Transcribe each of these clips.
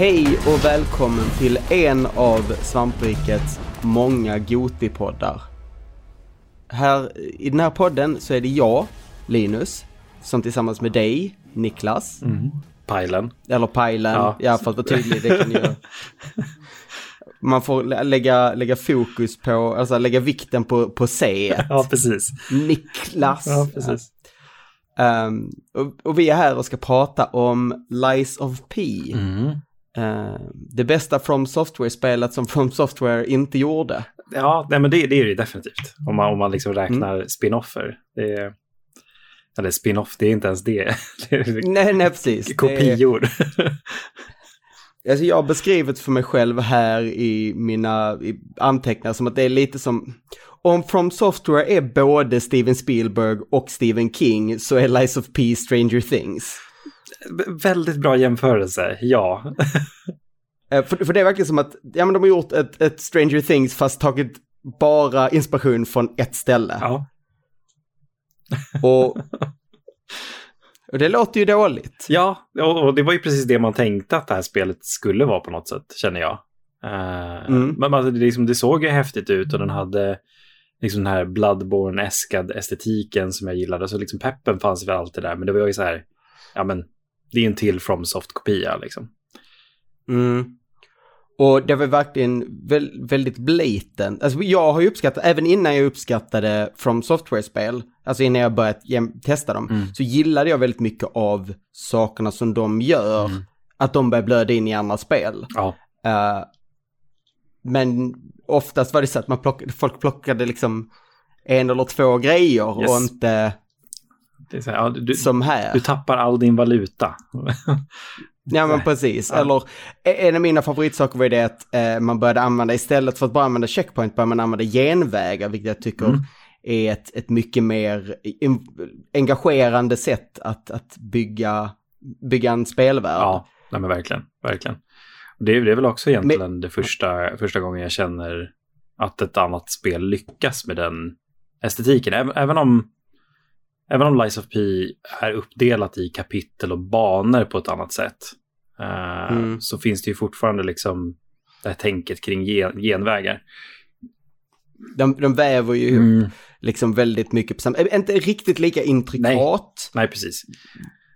Hej och välkommen till en av Svamprikets många Goti-poddar. Här, I den här podden så är det jag, Linus, som tillsammans med dig, Niklas, Pajlen. eller Pajlen, Ja. ja. för att vara tydlig, det kan ju... Man får lä- lägga, lägga fokus på, alltså lägga vikten på, på C. Ja, precis. Niklas. Ja, precis. Ehm, och, och vi är här och ska prata om Lies of P. Mm. Eh, det bästa From Software-spelet som From Software inte gjorde. Ja, nej, men det, det är det definitivt. Om man, om man liksom räknar spin-offer. Det är, eller spin-off, det är inte ens det. det är Nej, nej precis. Det är, kopior. alltså jag har beskrivit för mig själv här i mina i anteckningar som att det är lite som om From Software är både Steven Spielberg och Stephen King så är Lies of P Stranger Things. Väldigt bra jämförelse, ja. Eh, För, för det är verkligen som att ja, men de har gjort ett, ett Stranger Things fast tagit bara inspiration från ett ställe. ja. Och, och det låter ju dåligt. Ja, och, det var ju precis det man tänkte att det här spelet skulle vara på något sätt, känner jag. Eh, Mm. Men alltså, det, liksom, det såg ju häftigt ut och den hade liksom den här Bloodborne-äskad estetiken som jag gillade. Så liksom peppen fanns väl alltid där, men det var ju så här, ja men, det är en till FromSoft-kopia liksom. Mm. Och det var verkligen väl, väldigt blatant. Alltså jag har ju uppskattat, även innan jag uppskattade From Software-spel, alltså innan jag börjat jäm- testa dem, så gillade jag väldigt mycket av sakerna som de gör, att de börjar blöda in i andra spel. Ja, Eh, men oftast var det så att man plockade, folk plockade liksom en eller två grejer Yes. och inte här, ja, du, som här. du tappar all din valuta. Ja men precis. Eller e- en av mina favoritsaker var ju det att eh, man började använda, istället för att bara använda checkpoint, började man använda genvägar, vilket jag tycker Mm. är ett, ett mycket mer in, engagerande sätt att, att bygga, bygga en spelvärld. Ja, nej men verkligen, verkligen. Det är, det är väl också egentligen det första, första gången jag känner att ett annat spel lyckas med den estetiken. Även, även om Även om Lies of P är uppdelat i kapitel och banor på ett annat sätt eh, Mm. så finns det ju fortfarande liksom det här tänket kring gen, genvägar. De, de väver ju ihop Mm. liksom väldigt mycket på samma, eh, inte riktigt lika intrikat. Nej, precis.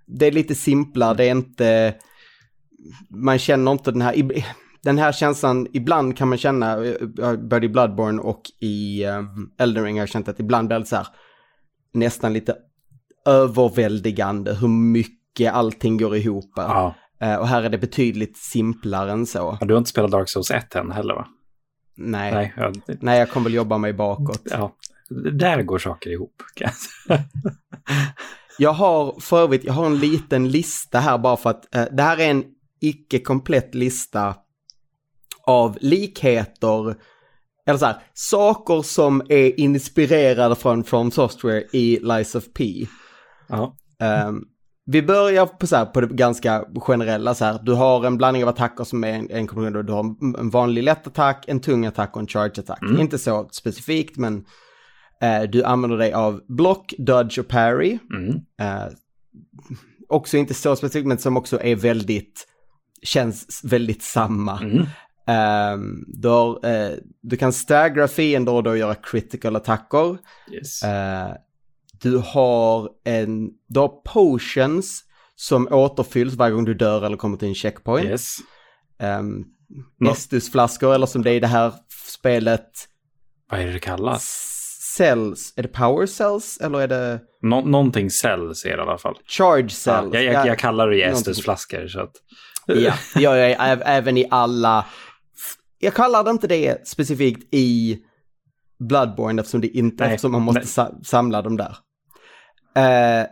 Det är lite simplare, det är inte, man känner inte den här, den här känslan, ibland kan man känna, eh, både i Bloodborne och i um, Elden Ring har jag känt att ibland blir det så här, nästan lite överväldigande hur mycket allting går ihop. Ja. Eh, och här är det betydligt simplare än så. Ja, Du har inte spelat Dark Souls 1 än heller va? Nej, nej. Nej, ja, jag kommer väl jobba mig bakåt. ja. Där går saker ihop. jag. Jag har för övrigt, jag har en liten lista här bara för att eh, det här är en icke-komplett lista av likheter, eller så här, saker som är inspirerade från From Software i Lies of P. Ja. Ehm, vi börjar på, så här, på det ganska generella så här. Du har en blandning av attacker som är en, en kombination. Du har en- vanlig lätt attack, en tung attack och en charge attack. Inte så specifikt men eh, du använder dig av block, dodge och parry. Mm. Eh, också inte så specifikt men som också är väldigt, känns väldigt samma. Mm. Ehm, du, har, eh, du kan staggra fiender och då göra critical attacker. Yes. Eh, du har en, du har potions som återfylls varje gång du dör eller kommer till en checkpoint. yes. Um, Estusflaskor eller som det är i det här spelet, Vad är det det kallas? cells, är det power cells eller är det Nå någonting cells är det i alla fall. charge Ja, cells? jag, jag, jag kallar det ju. Estusflaskor. Så att... Ja, det gör jag även i alla. Jag kallar det inte det specifikt i Bloodborne eftersom det inte, Nej, eftersom man måste sa- samla dem där. Eh,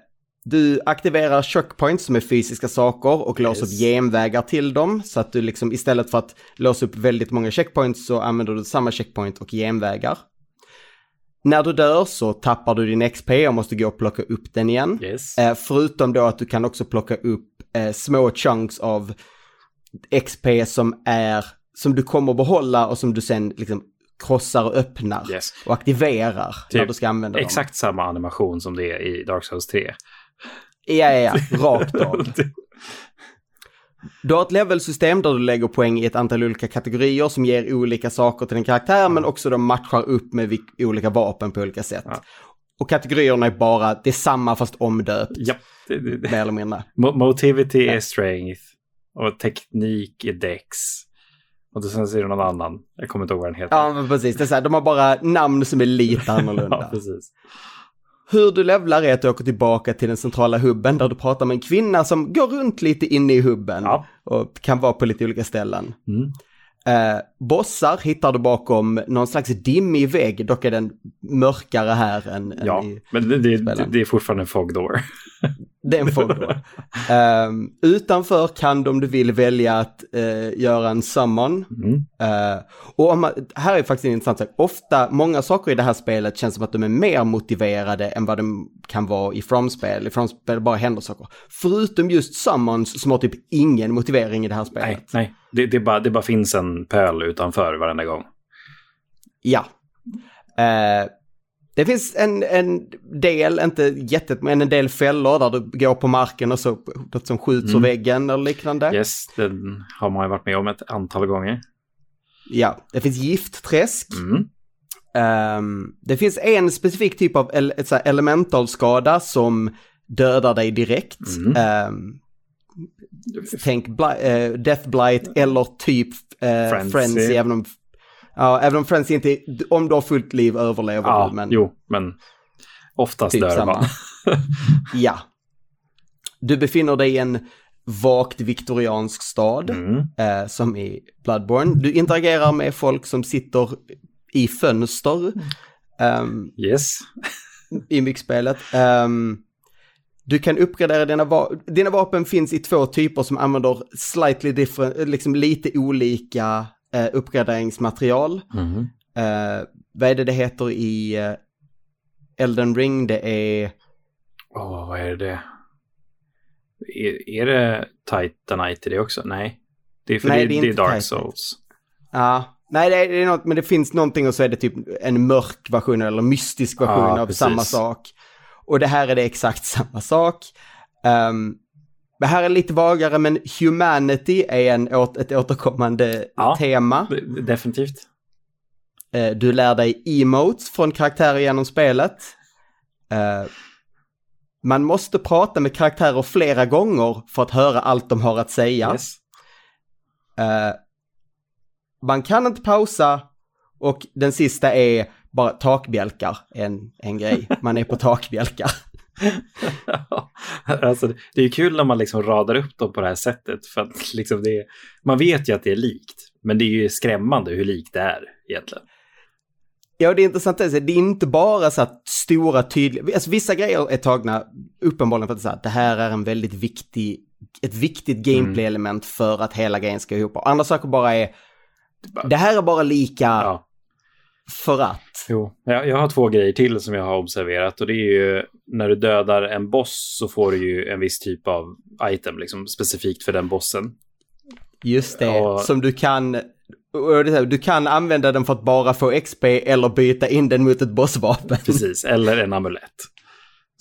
du aktiverar checkpoints som är fysiska saker och låser Yes. upp genvägar till dem. Så att du liksom istället för att låsa upp väldigt många checkpoints så använder du samma checkpoint och genvägar. När du dör så tappar du din XP och måste gå och plocka upp den igen. Yes. Eh, förutom då att du kan också plocka upp eh, små chunks av XP som är, som du kommer behålla och som du sen liksom krossar och öppnar Yes. och aktiverar när Typ du ska använda dem. Exakt samma animation som det är i Dark Souls 3. Ja, ja, ja, rakt av. Du har ett levelsystem där du lägger poäng i ett antal olika kategorier som ger olika saker till din karaktär men också de matchar upp med olika vapen på olika sätt. Ja. Och kategorierna är bara, det är samma fast omdöpt, ja, det, det, det. mer eller mindre. Mo- Motivity är strength och teknik är dex. Och sen så är det någon annan. Jag kommer inte ihåg vad den heter. Ja, men precis. Det är så här, de har bara namn som är lite ja annorlunda. precis. Hur du levlar är att du åker tillbaka till den centrala hubben där du pratar med en kvinna som går runt lite inne i hubben Ja. och kan vara på lite olika ställen. Mm. Eh, bossar hittar du bakom någon slags dimmig vägg, dock är den mörkare här än, än Ja, i... men det, det, det är fortfarande en fog door. Det är en fog då. Ehm, utanför kan du om du vill välja att eh, göra en summon. Mm. Eh, och om man, här är faktiskt en intressant sak. Ofta, många saker i det här spelet känns som att de är mer motiverade än vad de kan vara i From-spel. I From-spel bara händer saker. Förutom just summons som har typ ingen motivering i det här spelet. Nej, nej. Det, det, bara, det bara finns en pöl utanför varenda gång. Ja. Eh, det finns en, en del, inte jättet, men en del fällor där du går på marken och så något som skjuts ur Mm. väggen eller liknande. Yes, den har man ju varit med om ett antal gånger. Ja, det finns giftträsk. Mm. Ehm, det finns en specifik typ av här elementalskada som dödar dig direkt. Mm. Ehm, tänk bli- eh, Death Blight eller typ uh, Frenzy. Frenzy. även om, ja, även om Frenzy inte, om du har fullt liv överlever Ja, du. Men jo, men oftast Typ dör samma. man. ja. Du befinner dig i en vagt viktoriansk stad. Mm. eh, som i Bloodborne. Du interagerar med folk som sitter i fönster ehm, Yes. i myckspelet. Ehm, du kan uppgradera dina vapen. Dina vapen finns i två typer som använder slightly different, liksom lite olika uh, uppgraderingsmaterial. Mm. Uh, vad är det det heter i eh, Elden Ring? Det är... Åh, vad är det? Är, är det Titanite i det också? Nej. Det är för Nej, det, det är det är Dark Titanite. Souls. Ja, nej det är, det är något, men det finns någonting och så är det typ en mörk version eller mystisk version Ja, av precis. samma sak. Och det här är det exakt samma sak. Um, det här är lite vagare men humanity är en, ett återkommande Ja. tema. Definitivt. Eh, du lär dig emotes från karaktärer genom spelet. Eh, man måste prata med karaktärer flera gånger för att höra allt de har att säga. Yes. Eh, man kan inte pausa och den sista är bara takbjälkar, en, en grej. Man är på takbjälkar. alltså, det är kul när man liksom radar upp dem på det här sättet. För att liksom det är, man vet ju att det är likt. Men det är ju skrämmande hur likt det är egentligen. Ja, det är intressant det är inte bara så att stora tydliga, alltså vissa grejer är tagna uppenbarligen för att säga att det här är en väldigt viktig, ett viktigt gameplay-element för att hela grejen ska ihop. Andra saker bara är, det här är bara lika Ja. För att. Jo, jag, jag har två grejer till som jag har observerat. Och det är ju när du dödar en boss så får du ju en viss typ av item, liksom specifikt för den bossen. Just det, Ja. som du kan, och du kan använda den för att bara få XP eller byta in den mot ett bossvapen. Precis, eller en amulett.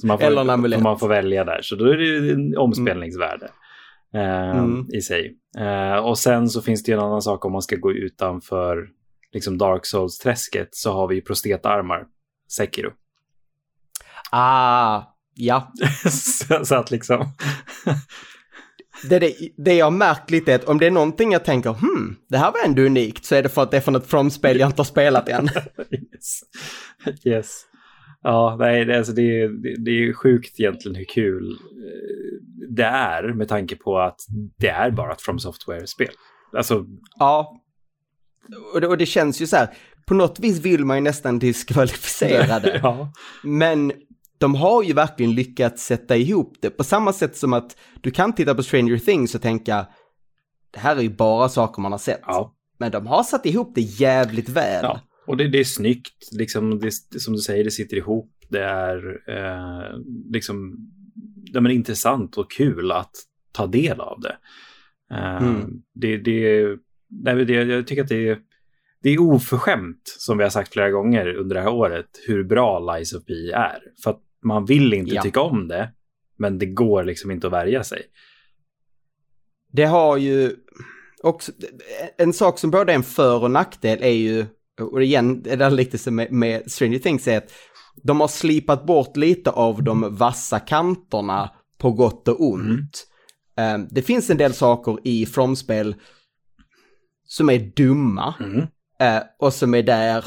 Får, Eller en amulett. Man får välja där, så då är det en omspelningsvärde eh, Mm. i sig. Eh, och sen så finns det ju en annan sak om man ska gå utanför liksom Dark Souls-träsket så har vi ju prostetarmar, Sekiro. Ah, ja. så, så att liksom... Det, det, det jag har märkt lite är att om det är någonting jag tänker, hmm, det här var ändå unikt, så är det för att det är från ett From-spel jag inte har spelat än. yes. yes. Ja, nej, det, alltså det, är- det, det är ju sjukt egentligen hur kul eh, det är med tanke på att det är bara ett From Software-spel. Alltså, Ja. Och det, och det känns ju så här, på något vis vill man ju nästan diskvalificera det. ja. Men de har ju verkligen lyckats sätta ihop det på samma sätt som att du kan titta på Stranger Things och tänka, det här är ju bara saker man har sett. ja. Men de har satt ihop det jävligt väl. Ja, och det, det är snyggt, liksom, det, som du säger, det sitter ihop. Det är eh, liksom, det är intressant och kul att ta del av det. Uh, Mm. det, det, nej, det jag tycker att det är, det är oförskämt, som vi har sagt flera gånger under det här året, hur bra Lies of P är. För att man vill inte Ja. tycka om det, men det går liksom inte att värja sig. Det har ju också, en sak som både är en för och nackdel är ju, och igen, det är lite som med, med Stranger Things är att de har slipat bort lite av de vassa kanterna på gott och ont. Eh, Det finns en del saker i From-spel som är dumma Mm. eh, och som är där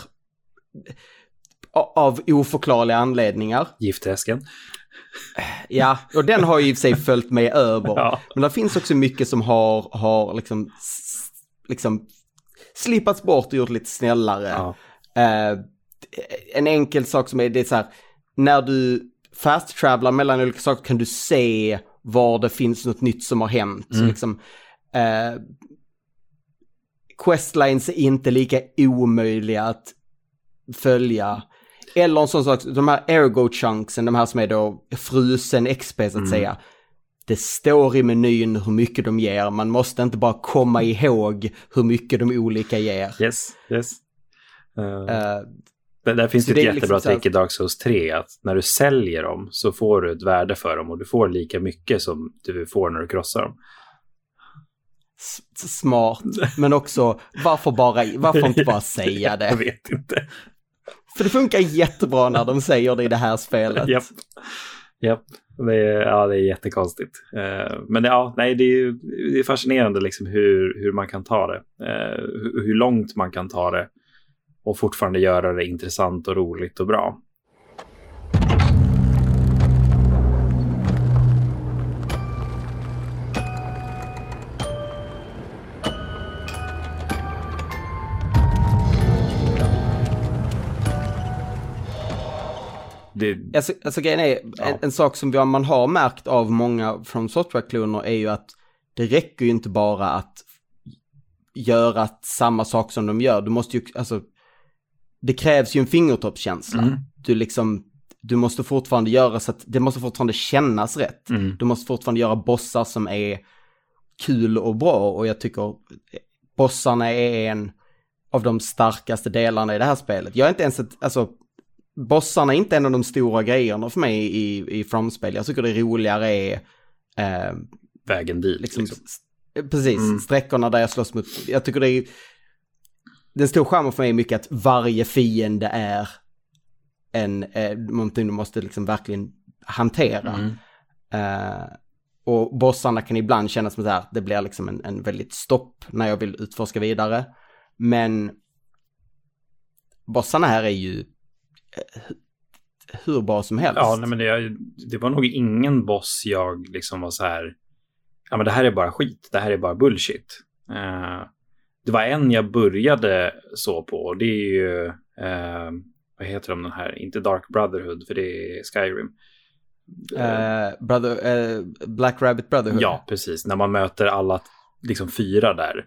av oförklarliga anledningar. Gifthäsken. Ja, och den har ju i sig följt med över. Ja. Men det finns också mycket som har, har liksom, liksom slipats bort och gjort lite snällare. Ja. Eh, en enkel sak som är, det är så här, när du fast travelar mellan olika saker kan du se var det finns något nytt som har hänt. Så liksom, eh, questlines är inte lika omöjliga att följa. Eller en sån sak, de här ergo chunksen, de här som är då frusen XP så att säga. Det står i menyn hur mycket de ger, man måste inte bara komma ihåg hur mycket de olika ger. Yes, yes. Uh, Eh, där, där finns det ett jättebra liksom trick i Dark Souls 3, att när du säljer dem så får du ett värde för dem och du får lika mycket som du får när du krossar dem. Smart, men också varför, bara, varför inte bara säga Jag det? vet inte. För det funkar jättebra när de säger det i det här spelet. Japp. Japp. Det är, ja, det är jättekonstigt. Eh, men ja, nej, det är, det är fascinerande liksom hur, hur man kan ta det. Eh, hur långt man kan ta det och fortfarande göra det intressant och roligt och bra. Det, Alltså, alltså grejen är, en, en sak som vi man har märkt av många från softwarekloner är ju att det räcker ju inte bara att göra samma sak som de gör. Du måste ju, alltså, det krävs ju en fingertoppskänsla. Mm. Du liksom, du måste fortfarande göra så att det måste fortfarande kännas rätt. Mm. Du måste fortfarande göra bossar som är kul och bra och jag tycker bossarna är en av de starkaste delarna i det här spelet. Jag är inte ens ett, alltså bossarna är inte en av de stora grejerna för mig i, i From-spel. Jag tycker det roligare är eh, vägen dit. liksom, Liksom. s- precis, Mm. sträckorna där jag slåss mot, jag tycker det är, den stora skärmen för mig är mycket att varje fiende är en, eh, någonting du måste liksom verkligen hantera. Mm. Eh, och bossarna kan ibland kännas som så här, det blir liksom en, en väldigt stopp när jag vill utforska vidare. Men bossarna här är ju eh, hur bra som helst. Ja, nej, men det, det var nog ingen boss jag liksom var så här, ja men det här är bara skit, det här är bara bullshit. Eh, det var en jag började så på, och det är ju, eh, vad heter de den här, inte Dark Brotherhood, för det är Skyrim. Eh, brother, Black Rabbit Brotherhood. Ja, precis, när man möter alla liksom fyra där.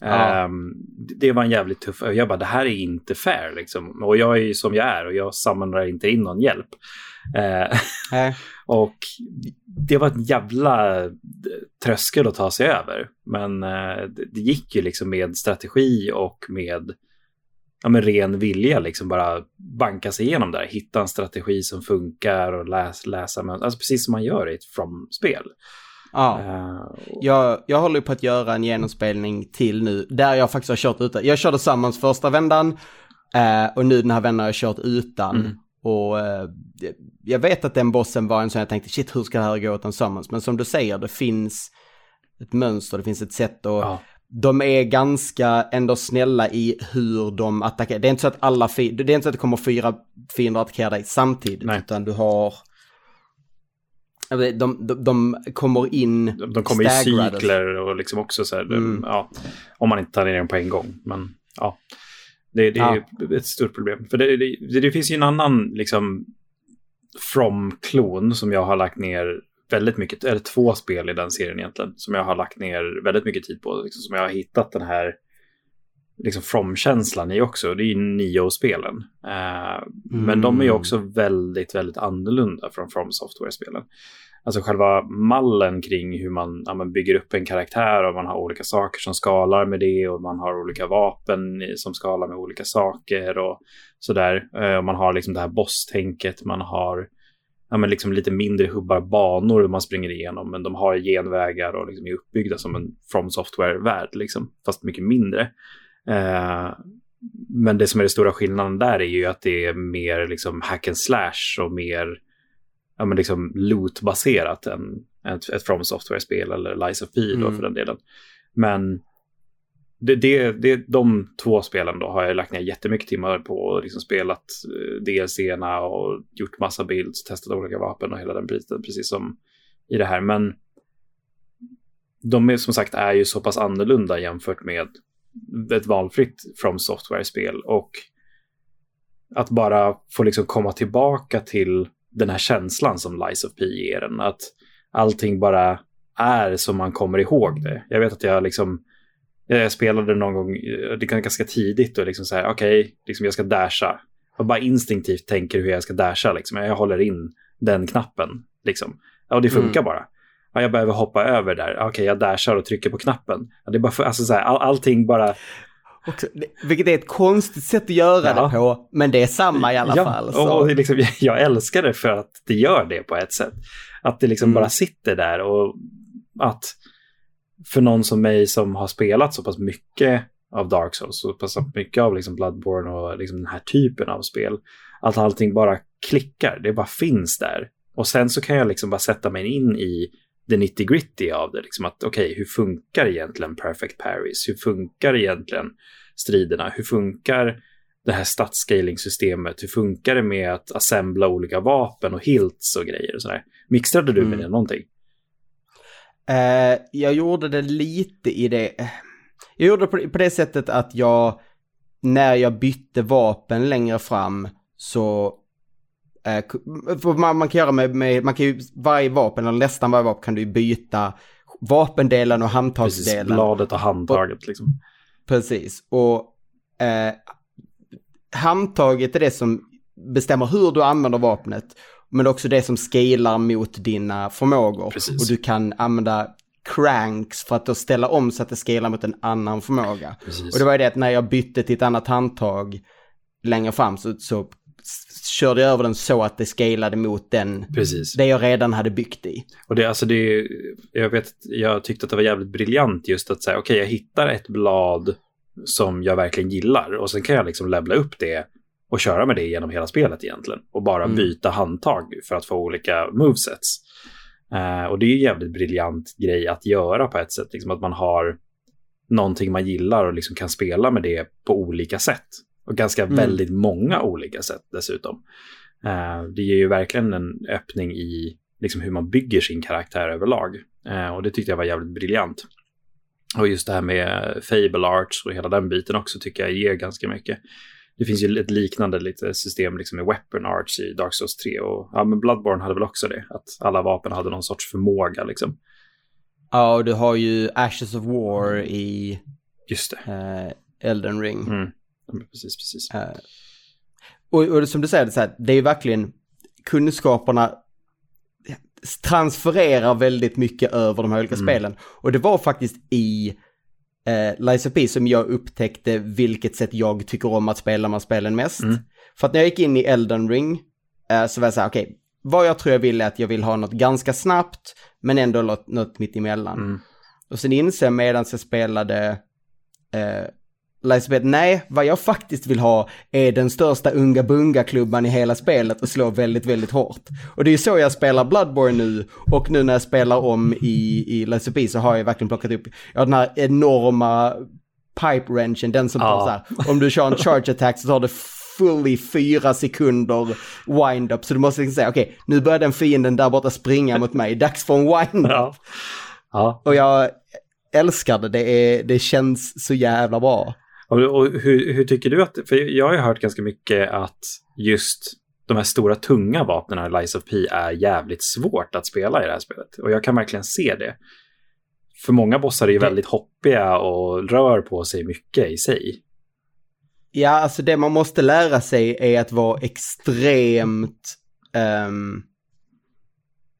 Ja. Ehm, det var en jävligt tuff, jag bara det här är inte fair liksom. Och jag är ju som jag är och jag samlar inte in någon hjälp. Eh, Och det var en jävla tröskel att ta sig över. Men eh, det, gick ju liksom med strategi och med, ja, med ren vilja liksom bara banka sig igenom där. Hitta en strategi som funkar och läs, läsa, alltså precis som man gör i ett From-spel. Ja. Eh, Jag, jag håller på att göra en genomspelning till nu, där jag faktiskt har kört utan. Jag körde Summons första vändan eh, och nu den här vändan har jag kört utan. Mm. Och eh, jag vet att den bossen var en sån jag tänkte, shit hur ska det här gå utan Summons? Men som du säger, det finns ett mönster, det finns ett sätt och Ja. de är ganska ändå snälla i hur de attackerar. Det är inte så att alla det är inte så att det kommer fyra fiender att attackera dig samtidigt, Nej. utan du har de, de, de kommer in De, de kommer i cykler och liksom också så här, Mm. ja, om man inte tar ner dem på en gång. Men ja, det, det är ett stort problem. För det, det, det finns ju en annan liksom From-klon som jag har lagt ner väldigt mycket, eller två spel i den serien egentligen, som jag har lagt ner väldigt mycket tid på, liksom, som jag har hittat den här liksom From-känslan i också. Det är ju Nio-spelen. Eh, Men de är ju Mm. också väldigt, väldigt annorlunda från From Software-spelen. Alltså själva mallen kring hur man, ja, man bygger upp en karaktär och man har olika saker som skalar med det och man har olika vapen som skalar med olika saker och sådär. Och man har liksom det här boss-tänket, man har ja, men liksom lite mindre hubbar banor man springer igenom, men de har genvägar och liksom är uppbyggda som en From Software-värld, liksom, fast mycket mindre. Eh, men det som är den stora skillnaden där är ju att det är mer liksom hack and slash och mer ja, men liksom loot-baserat än ett, ett From Software-spel eller Lies of P då mm. för den delen. Men det, det, det, de två spelen då har jag lagt ner jättemycket timmar på och liksom spelat eh, DLC-erna och gjort massa builds, testat olika vapen och hela den biten, precis som i det här. Men de är som sagt är ju så pass annorlunda jämfört med ett valfritt From Software-spel och att bara få liksom komma tillbaka till den här känslan som Lies of P ger en, att allting bara är som man kommer ihåg det. Jag vet att jag liksom jag spelade någon gång, det kan ganska tidigt och liksom så här, okej, okay, liksom jag ska dasha. Och bara instinktivt tänker hur jag ska dasha, liksom. Jag håller in den knappen, liksom. Ja, och det funkar mm. bara. Ja, jag behöver hoppa över där. Okej, okay, jag dashar och trycker på knappen. Ja, det är bara för, alltså så här, all, allting bara... Också, vilket är ett konstigt sätt att göra ja. det på, men det är samma i alla ja, fall. Så. Och, liksom, jag älskar det för att det gör det på ett sätt. Att det liksom mm. bara sitter där och att för någon som mig som har spelat så pass mycket av Dark Souls, så pass mycket av liksom Bloodborne och liksom den här typen av spel, att allting bara klickar, det bara finns där. Och sen så kan jag liksom bara sätta mig in i det 90 gritty av det. Liksom att okej, okay, hur funkar egentligen Perfect Paris? Hur funkar egentligen striderna? Hur funkar det här stadscaling-systemet? Hur funkar det med att assembla olika vapen och hilts och grejer och sådär? Mixtrade du med mm. det någonting? Uh, jag gjorde det lite i det... Jag gjorde det på, det sättet att jag, när jag bytte vapen längre fram så man, man, kan göra med, med, man kan ju, varje vapen, eller nästan varje vapen kan du byta vapendelen och handtagsdelen. Precis, bladet och handtaget och, liksom. Precis, och uh, handtaget är det som bestämmer hur du använder vapnet. Men också det som scalar mot dina förmågor. Precis. Och du kan använda cranks för att då ställa om så att det scalar mot en annan förmåga. Precis. Och det var ju det att när jag bytte till ett annat handtag längre fram så, så körde jag över den så att det scalade mot den, Precis. det jag redan hade byggt i. Och det, alltså det, jag vet, jag tyckte att det var jävligt briljant just att säga, okej, okay, jag hittar ett blad som jag verkligen gillar och sen kan jag liksom levla upp det och köra med det genom hela spelet egentligen. Och bara mm. byta handtag för att få olika movesets. Uh, och det är ju en jävligt briljant grej att göra på ett sätt. Liksom att man har någonting man gillar och liksom kan spela med det på olika sätt. Och ganska mm. väldigt många olika sätt dessutom. Uh, det ger ju verkligen en öppning i liksom hur man bygger sin karaktär överlag. Uh, och det tyckte jag var jävligt briljant. Och just det här med Fable Arts och hela den biten också tycker jag ger ganska mycket det finns ju ett liknande lite system liksom med weapon arts i Dark Souls 3 och ja, men Bloodborne hade väl också det, att alla vapen hade någon sorts förmåga liksom. Ja, och du har ju Ashes of War i Just det. Uh, Elden Ring. Mm. Precis, precis. Uh, och, och som du säger, det är, här, det är ju verkligen kunskaperna transfererar väldigt mycket över de här olika mm. spelen. Och det var faktiskt i eh, Lies of P som jag upptäckte vilket sätt jag tycker om att spela man spelen mest. Mm. För att när jag gick in i Elden Ring eh, så var jag så här, okej, okay, vad jag tror jag vill är att jag vill ha något ganska snabbt, men ändå något, något mitt emellan. Mm. Och sen inser jag medan jag spelade eh, License nej, vad jag faktiskt vill ha är den största unga bunga-klubban i hela spelet och slå väldigt, väldigt hårt. Och det är ju så jag spelar Bloodborne nu och nu när jag spelar om i, i License så har jag verkligen plockat upp, ja den här enorma pipe wrenchen, den som tar så här, om du kör en charge attack så tar det fully fyra sekunder wind-up. Så du måste liksom säga, okej, okay, nu börjar den fienden där borta springa mot mig, dags för en wind-up. Ja. Ja. Och jag älskar det, det, är, det känns så jävla bra. Och, hur, hur, tycker du att, för jag har ju hört ganska mycket att just de här stora tunga vapnen i Lies of P är jävligt svårt att spela i det här spelet. Och jag kan verkligen se det. För många bossar är ju väldigt hoppiga och rör på sig mycket i sig. Ja, alltså det man måste lära sig är att vara extremt um,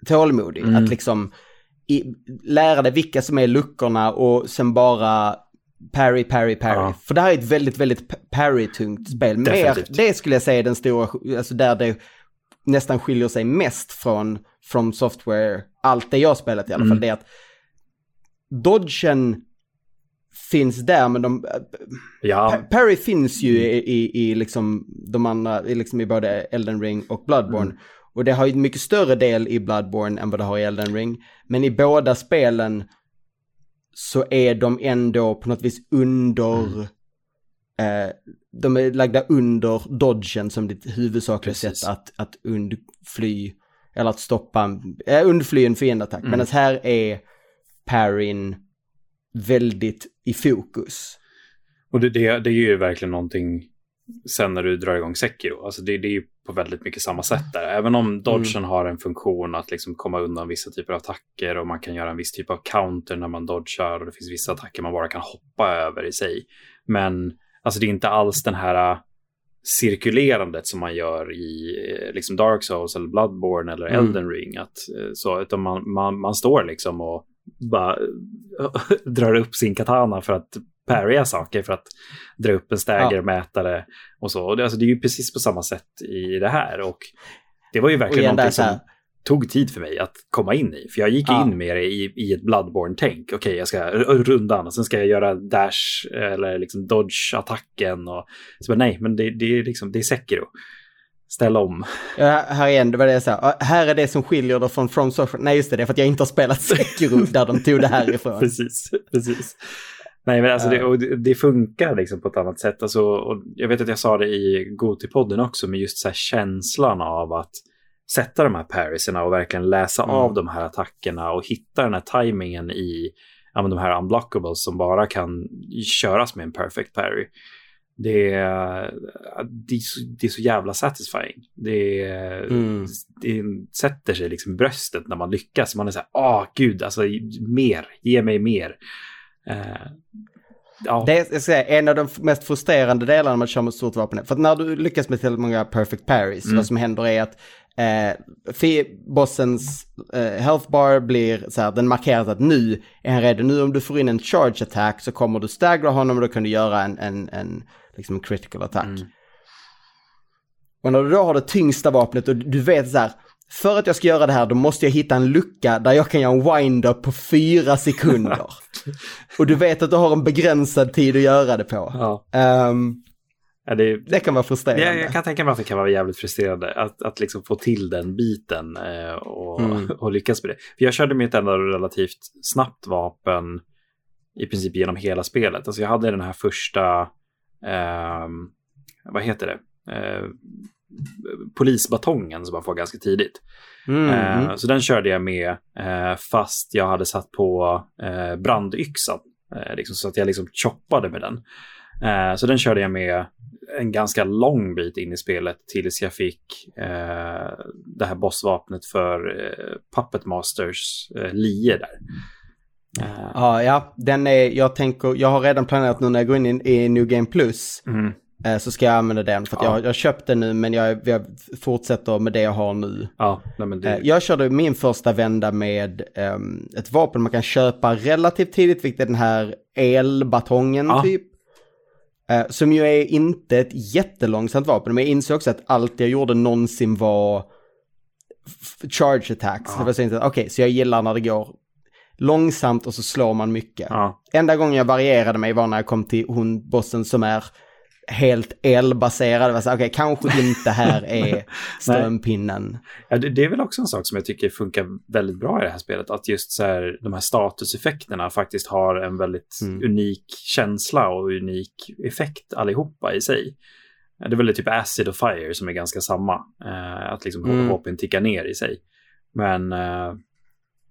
tålmodig. Mm. Att liksom i, lära dig vilka som är luckorna och sen bara parry, parry, parry. Ja. För det här är ett väldigt, väldigt parry-tungt spel. Mer, det skulle jag säga är den stora, alltså där det nästan skiljer sig mest från From Software, allt det jag spelat i alla fall, Mm. det är att dodgen finns där, men de, Ja, Pa- Parry finns ju i, i, i liksom de andra, i, liksom i både Elden Ring och Bloodborne. Mm. Och det har ju en mycket större del i Bloodborne än vad det har i Elden Ring. Men i båda spelen så är de ändå på något vis under, Mm. eh, de är lagda under dodgen som ditt huvudsakliga Precis. sätt att, att undfly, eller att stoppa, äh, undfly en fiendeattack. Mm. Medan här är parryn väldigt i fokus. och det, det, det är ju verkligen någonting sen när du drar igång Sekiro. Alltså det, det är ju på väldigt mycket samma sätt där. Även om dodgen har en funktion att liksom komma undan vissa typer av attacker och man kan göra en viss typ av counter när man dodgar och det finns vissa attacker man bara kan hoppa över i sig. Men alltså det är inte alls den här äh, cirkulerandet som man gör i eh, liksom Dark Souls eller Bloodborne eller Mm. Elden Ring. Att, eh, så, utan man, man, man står liksom och bara drar upp sin katana för att parrya saker, för att dra upp en staggermätare och så. Och det, alltså, det är ju precis på samma sätt i det här. Och det var ju verkligen igen där någonting här- som tog tid för mig att komma in i. För jag gick Ja. in med det i, i ett Bloodborne-tänk. Okej, jag ska r- rundan och sen ska jag göra dash eller liksom dodge-attacken. Och, så bara, nej, men det, det, är liksom, det är Sekiro. Ställ om. Ja, här igen, det var det jag sa. Ja, Här är det som skiljer det från From Software. Nej, just det, det är för att jag inte har spelat Sekiro där de tog det här ifrån. precis, precis. Nej, men alltså det, och det, det funkar liksom på ett annat sätt. Alltså, och jag vet att jag sa det i Gotipodden också, men just så här känslan av att sätta de här parrysarna och verkligen läsa Mm. av de här attackerna och hitta den här tajmingen i ja, de här unblockables som bara kan köras med en perfect parry. Det är, det är, så, det är så jävla satisfying. Det, Mm. det sätter sig liksom bröstet när man lyckas. Man är så här, åh gud, alltså mer, ge mig mer. Eh, ja, Det är jag säga, en av de mest frustrerande delarna när man kör med stort vapen. För att när du lyckas med tillräckligt många perfect parries, Mm. vad som händer är att eh, bossens eh, health bar blir så här, den markerar att nu är han redo. Nu om du får in en charge attack så kommer du staggra honom och då kan du göra en, en, en liksom critical attack. Mm. Och när du då har det tyngsta vapnet och du vet så här, för att jag ska göra det här då måste jag hitta en lucka där jag kan göra en wind-up på fyra sekunder. och du vet att du har en begränsad tid att göra det på. ja. Ehm, Ja, det, det kan vara frustrerande. jag, jag kan tänka mig att det kan vara jävligt frustrerande att, att liksom få till den biten eh, och, Mm. och lyckas med det. För jag körde med ett enda relativt snabbt vapen i princip genom hela spelet. Alltså jag hade den här första, ehm, vad heter det, eh, polisbatongen som man får ganska tidigt. Mm, Eh, mm. Så den körde jag med eh, fast jag hade satt på eh, brandyxan. Eh, liksom, så att jag liksom choppade med den. Eh, så den körde jag med en ganska lång bit in i spelet tills jag fick eh, det här bossvapnet för Puppet Masters lie där. Eh, Ja, ja, den är, jag tänker, jag har redan planerat nu när jag går in i, i New Game Plus mm, så ska jag använda den för att Ja. jag, jag köpte nu men jag, jag fortsätter med det jag har nu. ja, nej, det, Eh, Jag körde min första vända med ehm, ett vapen man kan köpa relativt tidigt, vilket är den här elbatongen Ja. typ. Eh, som ju är inte ett jättelångsamt vapen, men jag insåg också att allt jag gjorde någonsin var charge attacks. Ja. Det var så inte, okej, så jag gillar när det går långsamt och så slår man mycket. ja, Enda gången jag varierade mig var när jag kom till hon bossen som är helt elbaserad. Det Okej, kanske inte här är strömpinnen. Ja, det, det är väl också en sak som jag tycker funkar väldigt bra i det här spelet. Att just så här, de här statuseffekterna faktiskt har en väldigt Mm. unik känsla och unik effekt allihopa i sig. Det är väl typ Acid och Fire som är ganska samma. Eh, att liksom Mm. HP tickar ner i sig. Men eh,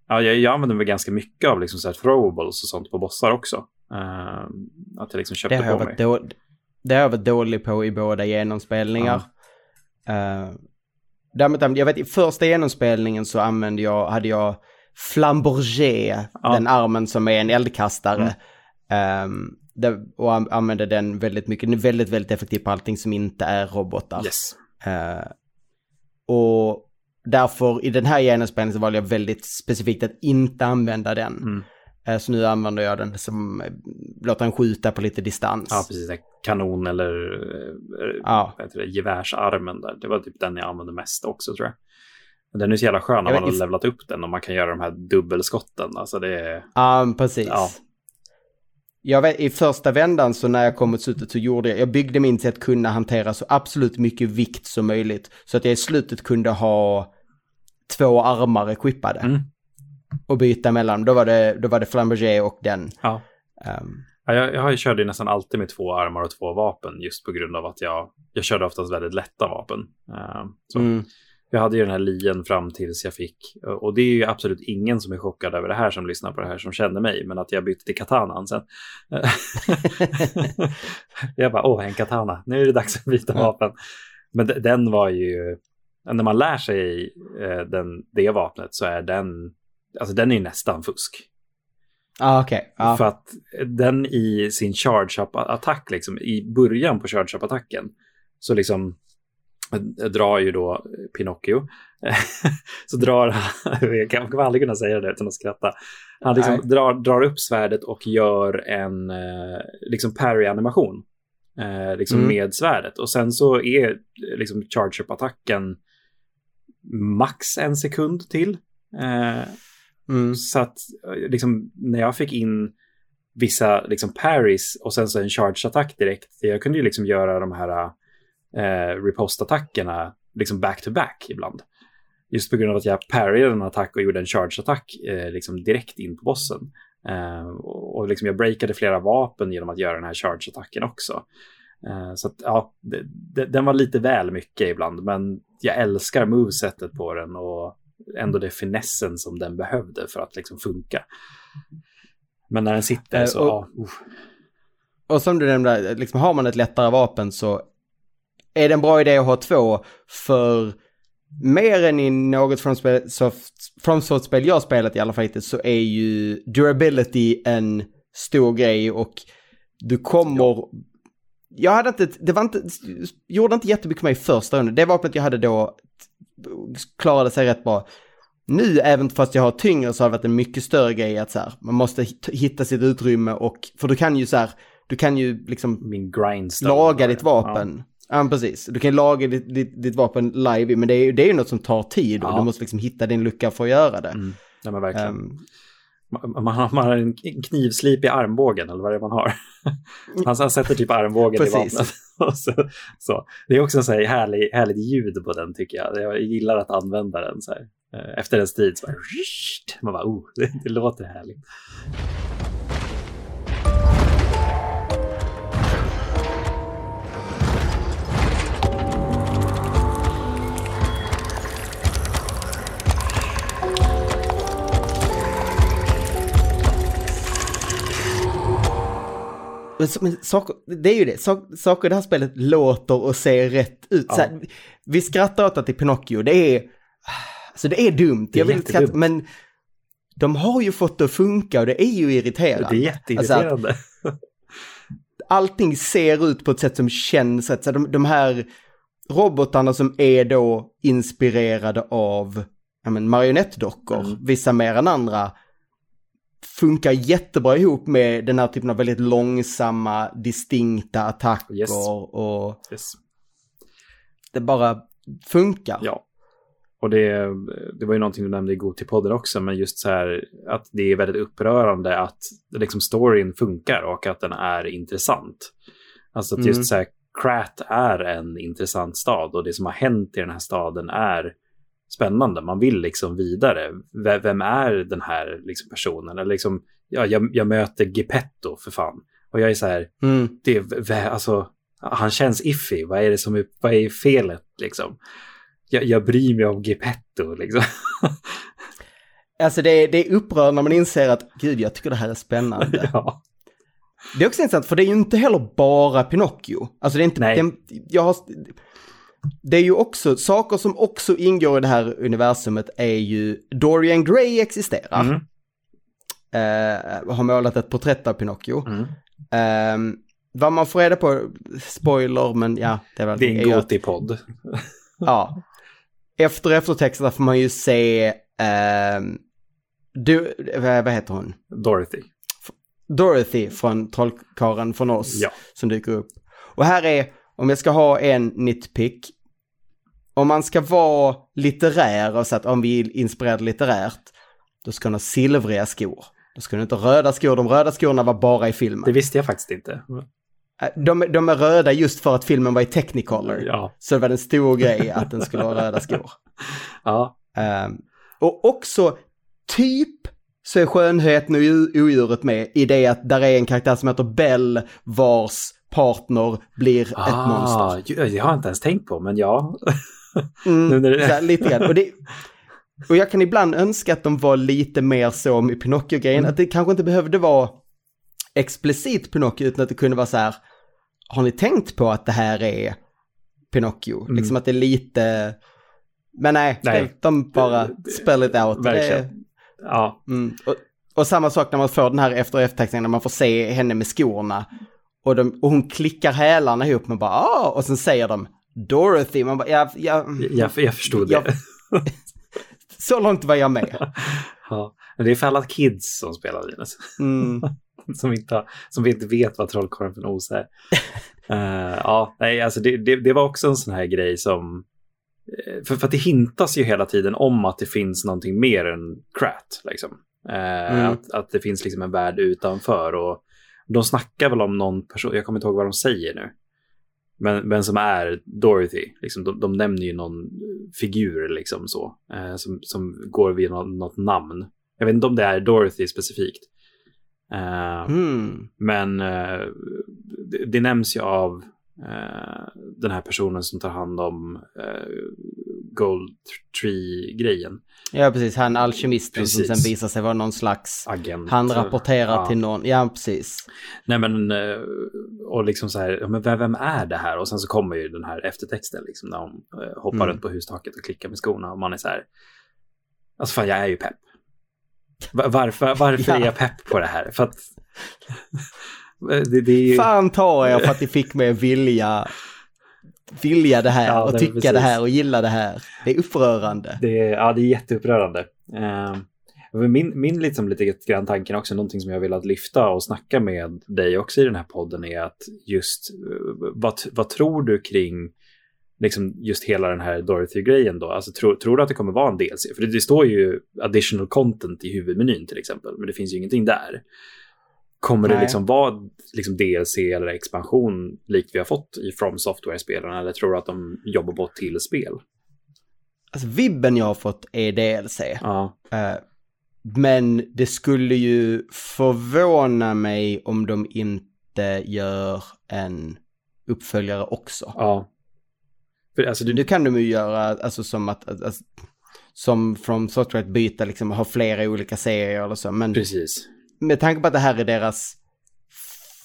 ja, jag, jag använder väl ganska mycket av liksom så här throwables och sånt på bossar också. Eh, att jag liksom Det köpte har, jag på varit mig. då, det har jag varit dålig på i båda genomspelningar. Uh, däremot, jag vet i första genomspelningen så använde jag, hade jag flambourger, Ja. den armen som är en eldkastare. Mm. Ehm, det, och an- använde den väldigt mycket, den är väldigt, väldigt effektiv på allting som inte är robotar. Yes. Eh, och därför i den här genomspelningen så valde jag väldigt specifikt att inte använda den. Mm. Eh, Så nu använder jag den som, eh, låter den skjuta på lite distans. Ja, precis. Kanon eller eh, Ja. det, gevärsarmen där. Det var typ den jag använde mest också tror jag. Men den är så jävla skön när man har if- levlat upp den och man kan göra de här dubbelskotten. Alltså det är... Ja, precis. Ja. Jag vet, I första vändan så när jag kom mot slutet så gjorde jag, jag byggde min till att kunna hantera så absolut mycket vikt som möjligt. Så att jag i slutet kunde ha två armar equippade. Mm. Och byta mellan, då var det, då var det Flamberger och den. Ja. Ja, jag, jag har ju nästan alltid med två armar och två vapen just på grund av att jag, jag körde oftast väldigt lätta vapen. Eh, så mm. Jag hade ju den här lien fram tills jag fick, och det är ju absolut ingen som är chockad över det här som lyssnar på det här som känner mig, men att jag bytte till katanan sen. jag bara, åh, en katana, nu är det dags att byta vapen. Men de- den var ju, när man lär sig eh, den, det vapnet så är den, alltså den är ju nästan fusk. Ah, okej. Ja. För att den i sin charge-up-attack, liksom, i början på charge-up-attacken, så liksom eh, drar ju då Pinocchio. så drar han, jag kommer aldrig kunna säga det utan att skratta. Han liksom Nej. drar, drar upp svärdet och gör en eh, liksom parry-animation. Eh, liksom Mm. med svärdet. Och sen så är liksom charge-up-attacken max en sekund till. Mm. så att eh, liksom, när jag fick in vissa liksom parries och sen så en charge-attack direkt. Jag kunde ju liksom göra de här eh, repost-attackerna liksom back-to-back ibland. Just på grund av att jag parryade en attack och gjorde en charge-attack eh, liksom direkt in på bossen. Eh, och och liksom jag breakade flera vapen genom att göra den här charge-attacken också. Eh, så att ja, det, det, den var lite väl mycket ibland, men jag älskar movesetet på den och ändå det finessen som den behövde för att liksom funka. Men när den sitter Eh, så, och- ja, uff. Och som du nämnde, liksom har man ett lättare vapen så är det en bra idé att ha två. För mer än i något från spel, från spel jag spelat i alla fall så är ju durability en stor grej och du kommer... Jag hade inte, det var inte, gjorde inte jättemycket med i första rundan. Det vapnet jag hade då klarade sig rätt bra. Nu, även fast jag har tyngre, så har det varit en mycket större grej att så här, man måste hit- hitta sitt utrymme och, för du kan ju så här, du kan ju liksom min grindstone. laga ditt vapen. Ja, precis. Du kan laga ditt, ditt, ditt vapen live, men det är ju det är ju något som tar tid och Ja. du måste liksom hitta din lucka för att göra det. Ja, mm. ja men verkligen. Ehm, Man, man, har, man har en knivslip i armbågen eller vad det är man har. Han, han sätter typ armbågen i vapnet. Så, så. Det är också en så här härlig, härligt ljud på den tycker jag. Jag gillar att använda den så här. Eh, Efter en strid så bara, man bara, oh, det, det låter härligt. Men, men saker, det är ju det, Sak, saker i det här spelet låter och ser rätt ut. Ja. Här, vi skrattar åt att det är Pinocchio, det är, alltså det är dumt. Det är jag vill inte skratta, jättedumt. men de har ju fått det att funka och det är ju irriterande. Det är jätteirriterande. Alltså, allting ser ut på ett sätt som känns rätt. Så de, de här robotarna som är då inspirerade av ja, marionettdockor, Mm. vissa mer än andra, funkar jättebra ihop med den här typen av väldigt långsamma, distinkta attacker Yes. och Yes. det bara funkar. Ja. Och det, det var ju någonting du nämnde i Goti-podden också, men just så här att det är väldigt upprörande att liksom storyn funkar och att den är intressant. Alltså att Mm. just så här, Krat är en intressant stad och det som har hänt i den här staden är spännande. Man vill liksom vidare. V- Vem är den här liksom personen? Eller liksom, ja, jag, jag möter Geppetto för fan. Och jag är så här, Mm. det, alltså, han känns iffy. Vad är det som är, vad är felet liksom? Jag, jag bryr mig om Geppetto liksom. Alltså det, det är upprörande när man inser att gud, jag tycker det här är spännande. ja. Det är också intressant, för det är ju inte heller bara Pinocchio. Alltså det är inte... Nej. Det, jag har, det är ju också, saker som också ingår i det här universumet är ju, Dorian Gray existerar. Mm. Eh, har målat ett porträtt av Pinocchio. Mm. Eh, vad man får reda på, spoiler, men ja, det är väl... Det är en Goti-podd. Ja. efter eftertexterna får man ju se, eh, du, vad heter hon? Dorothy. Dorothy från Trollkaren från oss Ja. som dyker upp. Och här är, om jag ska ha en nitpick, om man ska vara litterär och så att om vi är inspirerade litterärt, då ska hon ha silvriga skor. Då ska hon inte ha röda skor, de röda skorna var bara i filmen. Det visste jag faktiskt inte. Äh, De, de är röda just för att filmen var i Technicolor. Ja. Så det var en stor grej att den skulle ha röda skor. Ja, Ehm, och också typ så är skönheten och odjuret med i det att där är en karaktär som heter Bell vars partner blir ett monster. ah, ju- det har jag inte ens tänkt på, men ja. Mm, här, lite grann. Och, det, och jag kan ibland önska att de var lite mer så med Pinocchio-grejen, Mm. att det kanske inte behövde vara explicit Pinocchio utan att det kunde vara så här, har ni tänkt på att det här är Pinocchio? Mm. Liksom att det är lite, men nej, Nej. de bara spell it out. verkligen. Ja, Mm. Och, och samma sak när man får den här efter eftertexten när man får se henne med skorna. Och, de, och hon klickar hälarna ihop, man bara ah, och sen säger de Dorothy, man bara ja, ja, jag, jag förstod Ja. det. så långt var jag med. Ja. Men det är för alla kids som spelar Linus. Mm. som, inte har, som inte vet vad Trollkarlen från Oz är. Eh, ja, nej, alltså det, det, det var också en sån här grej som... eh, För, för att det hintas ju hela tiden om att det finns någonting mer än Krat. Liksom. Eh, Mm. att, att det finns liksom en värld utanför. Och de snackar väl om någon person, jag kommer inte ihåg vad de säger nu. Men, men som är Dorothy. Liksom, de, de nämner ju någon figur liksom så. Eh, som, som går vid något, något namn. Jag vet inte om det är Dorothy specifikt. Eh, Mm. men eh, det, det nämns ju av den här personen som tar hand om eh, Gold Tree-grejen. Ja, precis. Han alkemisten som Precis. sen visar sig vara någon slags... Agent. Han rapporterar Ja. till någon. Ja, precis. Nej men, eh, och liksom så här, men vem, är det här? Och sen så kommer ju den här eftertexten liksom när hon eh, hoppar Mm. runt på hustaket och klickar med skorna och man är så här, alltså fan jag är ju pepp. Va- Varför, varför Ja. är jag pepp på det här? För att det, det är ju... Fan tar jag för att det fick mig att vilja, vilja det här Ja, och nej, tycka precis. det här och gilla det här. Det är upprörande. Det är, ja, det är jätteupprörande. Eh, men min, min liksom lite grann tanken också, någonting som jag velat lyfta och snacka med dig också i den här podden är att just eh, vad, vad tror du kring liksom just hela den här Dorothy-grejen då? Alltså tror, tror du att det kommer vara en DLC? För det, det står ju additional content i huvudmenyn till exempel, men det finns ju ingenting där. Kommer det Nej. liksom vara liksom DLC eller expansion likt vi har fått i From Software-spelen eller tror du att de jobbar ett till spel? Alltså vibben jag har fått är DLC. Ja, Eh, men det skulle ju förvåna mig om de inte gör en uppföljare också. ja. För alltså, du, Nu kan de ju göra, alltså som att, att som från Software att byta liksom, ha flera olika serier eller så. Men Precis. Med tanke på att det här är deras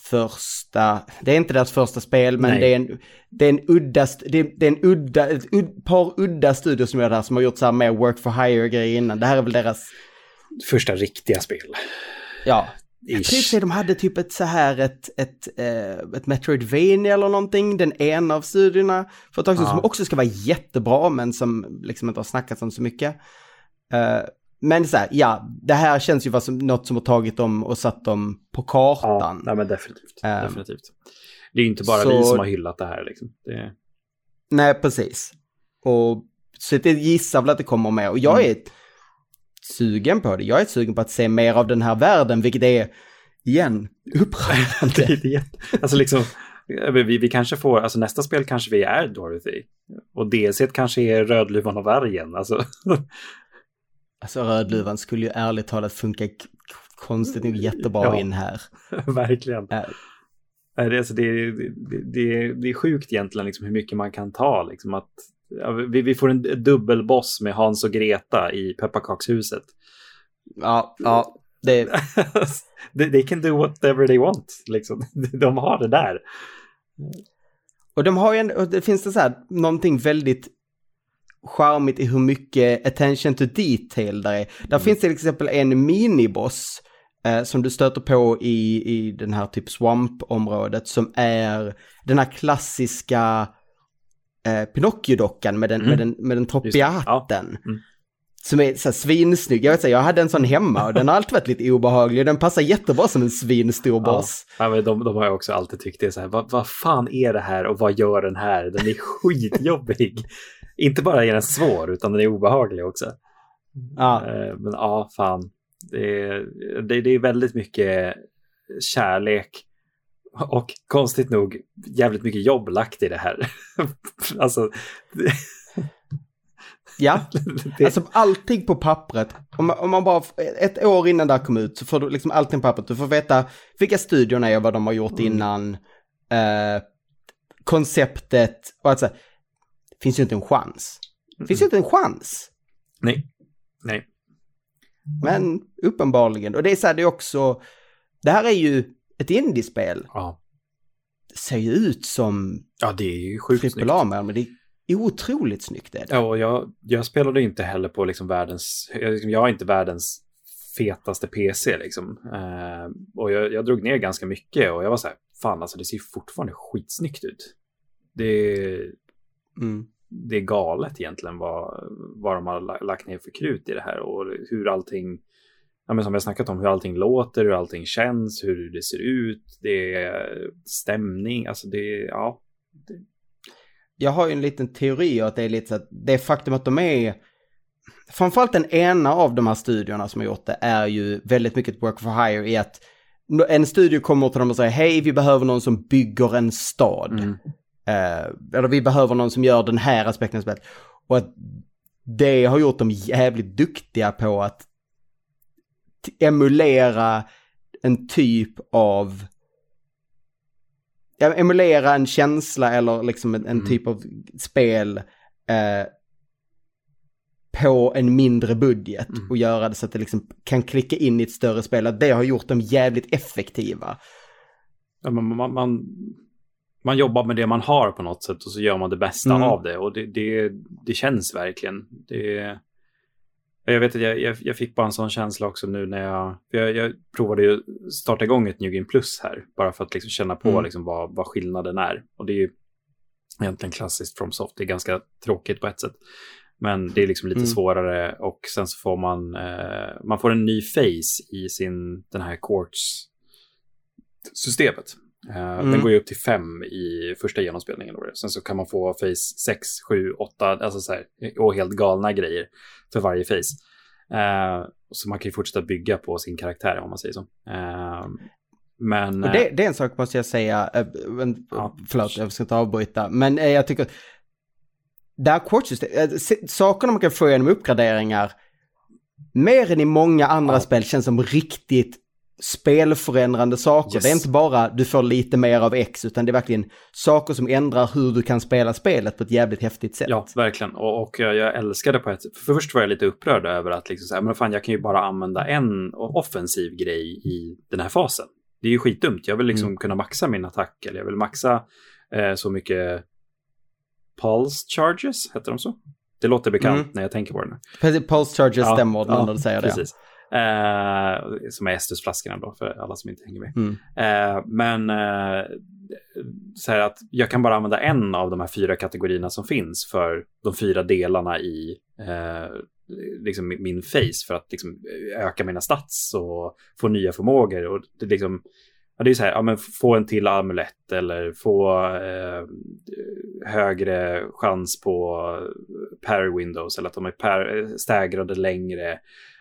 första, det är inte deras första spel, men Nej. det är en, det är en udda, det är, det är en udda, ett ud, par udda studier som gör det här, som har gjort så här mer work for hire-grejer innan. Det här är väl deras, Första riktiga spel. ja. Jag tror de hade typ ett så här, ett, ett, eh, ett Metroidvania eller någonting, den ena av studierna för ett tag sedan, Ja. som också ska vara jättebra, men som liksom inte har snackats om så mycket. Eh, men så här, ja, det här känns ju som något som har tagit dem och satt dem på Ja, kartan. nej, men definitivt. Ehm, definitivt. Det är ju inte bara så- vi som har hyllat det här. Liksom. Det, Nej, precis. Och så det gissar väl att det kommer med. Och jag Mm. är sugen på det. Jag är sugen på att se mer av den här världen, vilket är, igen, upprörande. Alltså liksom, vi, vi kanske får, alltså nästa spel kanske vi är Dorothy. Och DLC kanske är Rödluvan och vargen. Alltså, alltså Rödluvan skulle ju ärligt talat funka konstigt nog jättebra Ja. in här. verkligen. Äh. Alltså, det, det, det, det är sjukt egentligen liksom, hur mycket man kan ta. Liksom, att, ja, vi, vi får en dubbelboss med Hans och Greta i pepparkakshuset. Ja, ja, det, they, they can do whatever they want. Liksom. De har det där. och de har ju en, och det finns det så här, någonting väldigt charmigt i hur mycket attention to detail där är. Där finns till exempel en miniboss eh, som du stöter på i, i den här typ swamp-området som är den här klassiska eh, Pinocchio-dockan med den, Mm. med den, med den det. Ja. Mm. Som är så här svinsnygg. Jag vet säga, jag hade en sån hemma och den har alltid varit lite obehaglig. Den passar jättebra som en svinstor boss. Ja, men de, de har jag också alltid tyckt det är så här, vad, vad fan är det här och vad gör den här? Den är skitjobbig. Inte bara är den svår, utan den är obehaglig också. Ja. Eh, Men ja, fan. Det är, det, det är väldigt mycket kärlek och konstigt nog jävligt mycket jobb lagt i det här. alltså, det, Ja, alltså allting på pappret. Om man, om man bara, ett år innan det här kom ut så får du liksom allting på pappret. Du får veta vilka studiorna är och vad de har gjort innan. Eh, konceptet och alltså. Finns ju inte en chans. Finns ju inte en chans. nej, nej. Men uppenbarligen. Och det är så här, det är också. Det här är ju ett indiespel. Ja. Det ser ju ut som ja, det är ju sjukt snyggt. Men det är otroligt snyggt. Är det. Ja, och jag, jag spelade inte heller på liksom världens... Jag, liksom, har inte världens fetaste PC liksom. Eh, och jag, jag drog ner ganska mycket och jag var så här, fan alltså det ser fortfarande skitsnyggt ut. Det, Mm. det är galet egentligen vad, vad de har la- lagt ner för krut i det här och hur allting, ja, men som jag snackat om, hur allting låter, hur allting känns, hur det ser ut, det är stämning, alltså det ja. jag har ju en liten teori att det är lite så att det faktum att de är framförallt den ena av de här studierna som har gjort det är ju väldigt mycket work for hire i att en studio kommer till dem och säger hej vi behöver någon som bygger en stad. Mm. Eh, eller vi behöver någon som gör den här aspekten av spelet. Och att det har gjort dem jävligt duktiga på att emulera en typ av ja, emulera en känsla eller liksom en, en Mm. typ av spel eh, på en mindre budget Mm. och göra det så att det liksom kan klicka in i ett större spel. Att det har gjort dem jävligt effektiva. Ja, men man, man, man jobbar med det man har på något sätt och så gör man det bästa Mm. av det. Och det, det, det känns verkligen. Det, jag vet att jag, jag, jag fick bara en sån känsla också nu när jag... för Jag, jag provade ju starta igång ett New Plus här. Bara för att liksom känna på Mm. liksom vad, vad skillnaden är. Och det är ju egentligen klassiskt from soft. Det är ganska tråkigt på ett sätt. Men det är liksom lite Mm. svårare och sen så får man, eh, man får en ny face i sin, den här quartz-systemet. Eh, Mm. Den går ju upp till fem i första genomspelningen. Då. Sen så kan man få face 6, 7, 8, alltså så här, och helt galna grejer för varje face. Eh, så man kan ju fortsätta bygga på sin karaktär om man säger så. Eh, men... Det, det är en sak måste jag säga, eh, men, Ja. förlåt jag ska inte avbryta, men eh, jag tycker det här quartsystemet, sakerna man kan få genom uppgraderingar, mer än i många andra Ja. spel känns som riktigt spelförändrande saker. Yes. Det är inte bara du får lite mer av X, utan det är verkligen saker som ändrar hur du kan spela spelet på ett jävligt häftigt sätt. Ja, verkligen. Och, och jag, jag älskade på ett För först var jag lite upprörd över att liksom så här, men fan, jag kan ju bara använda en offensiv grej i den här fasen. Det är ju skitdumt. Jag vill liksom Mm. kunna maxa min attack eller jag vill maxa eh, så mycket pulse charges, heter de så? Det låter bekant Mm. när jag tänker på det nu. Precis, Pulse Charges stämmer ja, när du säger det. Eh, som är Estus-flaskorna då, för alla som inte hänger med. Mm. Eh, men eh, så här att jag kan bara använda en av de här fyra kategorierna som finns för de fyra delarna i eh, liksom min- face för att liksom öka mina stats och få nya förmågor. Och det, liksom, ja, det är så här, ja, men få en till amulett eller få eh, högre chans på parry windows eller att de är par, staggrade längre.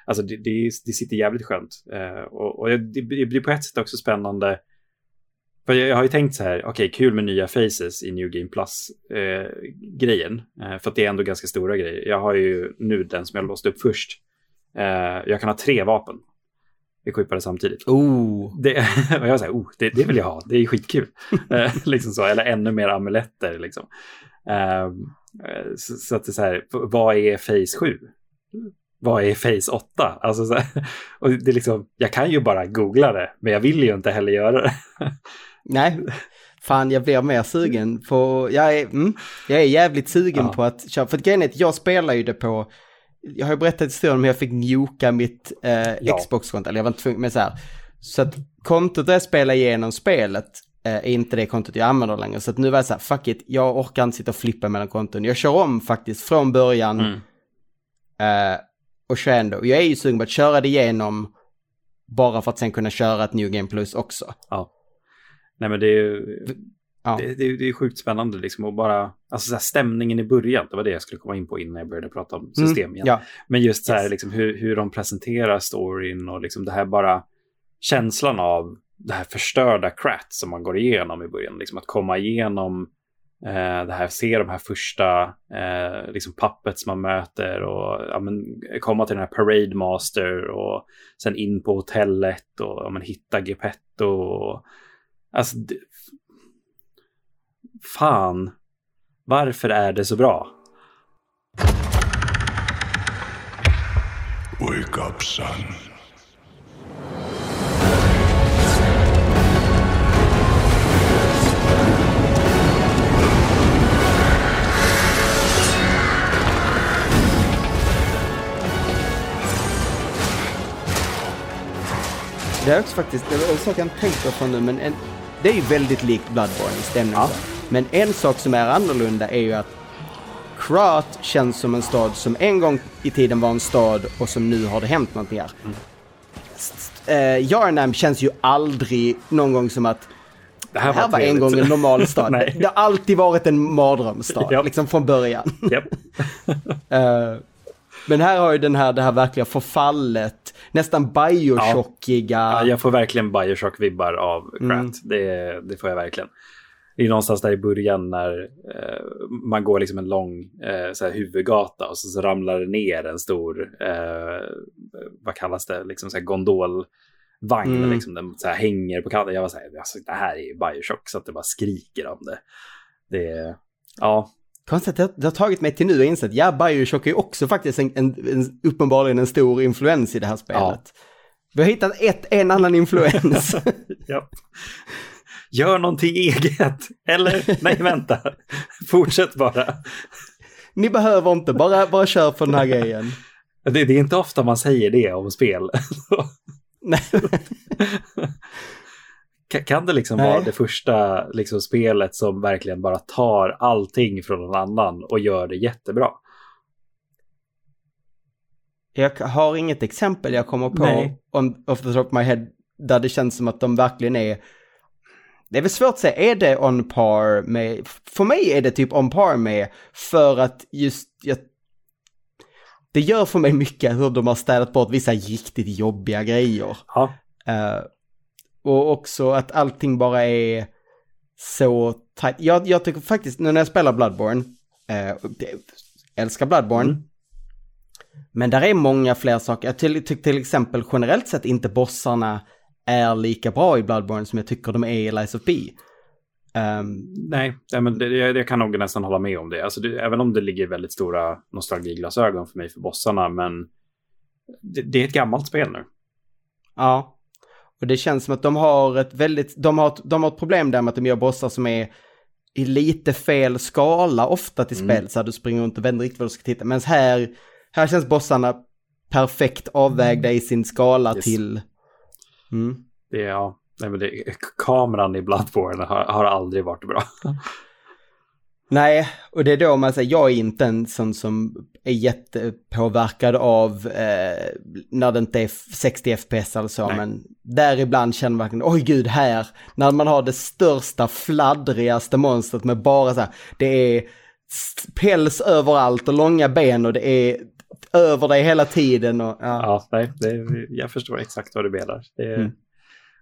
Alltså det, det, det sitter jävligt skönt. Eh, och och det, det blir på ett sätt också spännande. För jag, jag har ju tänkt så här, okej, kul med nya faces i New Game Plus-grejen. Eh, för att det är ändå ganska stora grejer. Jag har ju nu den som jag låst upp först. Eh, jag kan ha tre vapen equippade samtidigt. Oh, Det, och jag säger, oh, det, det vill jag ha, det är skitkul. Eh, liksom så, eller ännu mer amuletter. Liksom. Eh, så, så att det är så här, vad är Face 7? Vad är Face 8? Alltså så och det är liksom, jag kan ju bara googla det, men jag vill ju inte heller göra det. nej. Fan, jag blir mer sugen på, jag är, mm, jag är jävligt sugen Ja. på att köra, för grejen är att jag spelar ju det på, jag har ju berättat historien om hur jag fick njuka mitt eh, Ja. Xbox-konto, eller jag var inte tvungen, men så här. Så att kontot där jag spelade igenom spelet eh, är inte det kontot jag använder längre. Så att nu var jag så här, fuck it, jag orkar inte sitta och flippa mellan konton. Jag kör om faktiskt från början Mm. eh, och ändå. Jag är ju sugen på att köra det igenom bara för att sen kunna köra ett New Game Plus också. Ja. Nej men det är ju Ja. det, det, det är sjukt spännande liksom och bara, alltså så här, stämningen i början, det var det jag skulle komma in på innan jag började prata om system igen. Ja, Men just så här, Yes. liksom, hur, hur de presenterar storyn och liksom det här bara känslan av det här förstörda crat som man går igenom i början. Liksom att komma igenom Eh, det här, se de här första eh, liksom puppets man möter och ja, men, komma till den här parade master och sen in på hotellet och ja, men, hitta Geppetto. Och, alltså, det, fan, varför är det så bra? Wake up, son. Det är också faktiskt, det var en sak jag inte tänkt på nu, men en, det är ju väldigt likt Bloodborne i stämningen. Men en sak som är annorlunda är ju att Krat känns som en stad som en gång i tiden var en stad och som nu har det hänt någonting här. Uh, Yarnam känns ju aldrig någon gång som att Det det här var en trevligt. gång en normal stad. Det har alltid varit en mardrömsstad, Ja. liksom från början. Eh, men här har ju den här, det här verkliga förfallet, nästan Bioshock-iga. Ja, jag får verkligen Bioshock-vibbar av Krat. Mm. Det, det får jag verkligen. Det är någonstans där i början när eh, man går liksom en lång eh, så här huvudgata och så, så ramlar det ner en stor, eh, vad kallas det, liksom så här gondolvagn. Mm. Liksom, den så här hänger på kanten. Jag var så här, alltså, det här är ju Bioshock så att det bara skriker om det. Det ja, Konstigt att det, har tagit mig till nu och insett, ja Bioshock är ju också faktiskt en, en, en, uppenbarligen en stor influens i det här spelet. Vi har hittat ett, en annan influens. ja. Gör någonting eget. Eller, nej vänta. Fortsätt bara. Ni behöver inte, bara, bara kör för den här grejen. Det, det är inte ofta man säger det om spel. Nej. Kan- det liksom Nej. vara det första liksom, spelet som verkligen bara tar allting från någon annan och gör det jättebra? Jag har inget exempel jag kommer på Nej. on, off the top of my head där det känns som att de verkligen är det är väl svårt att säga, är det on par med, för mig är det typ on par med, för att just, jag, det gör för mig mycket hur de har städat bort vissa riktigt jobbiga grejer. Ja, Eh, och också att allting bara är så tajt. Jag, jag tycker faktiskt, nu när jag spelar Bloodborne, det- älskar Bloodborne, Mm. men där är många fler saker. Jag ty- tycker till exempel generellt sett inte bossarna är lika bra i Bloodborne som jag tycker de är i Lies of P. Ehm, nej, nej men det, jag, jag kan nog nästan hålla med om det. Alltså det. Även om det ligger väldigt stora nostalgiglasögon för mig för bossarna, men det, det är ett gammalt spel nu. Ja. Och det känns som att de har ett väldigt, de har, ett- de har ett problem där med att de gör bossar som är i lite fel skala ofta till Mm. spel, så här, du springer runt och vänder riktigt vad du ska titta. Men här, här känns bossarna perfekt avvägda i sin skala Yes. till... Mm. Det är, ja, nej, men det, kameran i Bloodborne har, har aldrig varit bra. Nej, och det är då man säger, jag är inte en sån som är jättepåverkad av eh, när det inte är 60 FPS eller så, Nej. men där ibland känner man verkligen, oj gud här, när man har det största, fladdrigaste monstret med bara så här, det är päls överallt och långa ben och det är över dig hela tiden och ja. Ja, nej, det, jag förstår exakt vad du menar. Det, Mm.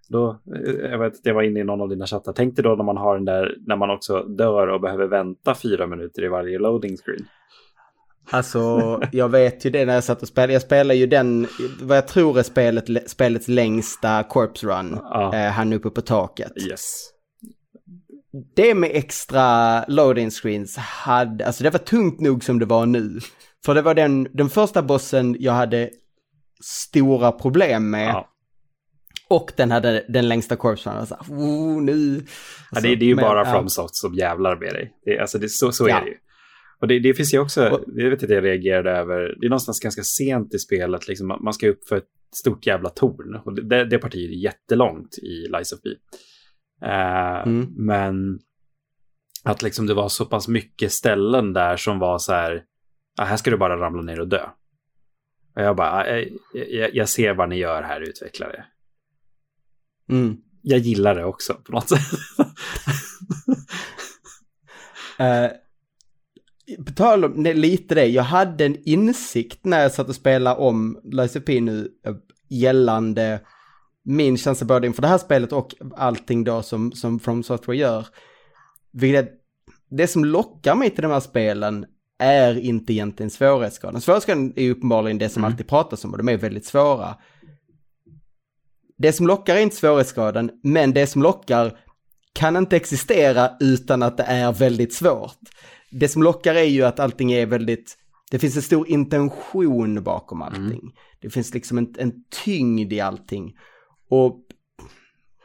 Då, eh, jag vet, jag var inne i någon av dina chattar. Tänk dig då när man har den där, när man också dör och behöver vänta fyra minuter i varje loading screen. Alltså, jag vet ju det när jag satt och spelade. Jag spelar ju den, vad jag tror är spelet, spelets längsta corpse run. Ja. Eh, han uppe på taket. Yes. Det med extra loading screens hade, alltså det var tungt nog som det var nu. För det var den, den första bossen jag hade stora problem med. Ja. Och den hade den längsta corpse run. Alltså, oh, nu. Ja, Alltså, det, det är ju men, bara. FromSoft som jävlar med dig. Det, alltså det, så, så Ja. är det ju. Och det, det finns ju också, Och- jag vet inte, jag reagerade över, det är någonstans ganska sent i spelet, liksom, man ska upp för ett stort jävla torn. Och det, det partiet är jättelångt i Lies of P. Eh, mm. Men att liksom det var så pass mycket ställen där som var så här, ah, här ska du bara ramla ner och dö. Och jag bara, jag, jag, jag ser vad ni gör här utvecklare. Mm. Jag gillar det också på något sätt. uh, på tal om lite det, jag hade en insikt när jag satt och spelade om P nu eh, gällande min känsla både inför det här spelet och allting då som, som From Software gör. Vilket det som lockar mig till de här spelen är inte egentligen svårighetsgraden. Svårighetsgraden är uppenbarligen det som mm. alltid pratas om och de är väldigt svåra. Det som lockar är inte svårighetsgraden, men det som lockar kan inte existera utan att det är väldigt svårt. Det som lockar är ju att allting är väldigt, det finns en stor intention bakom mm. allting. Mm. Det finns liksom en, en tyngd i allting. Och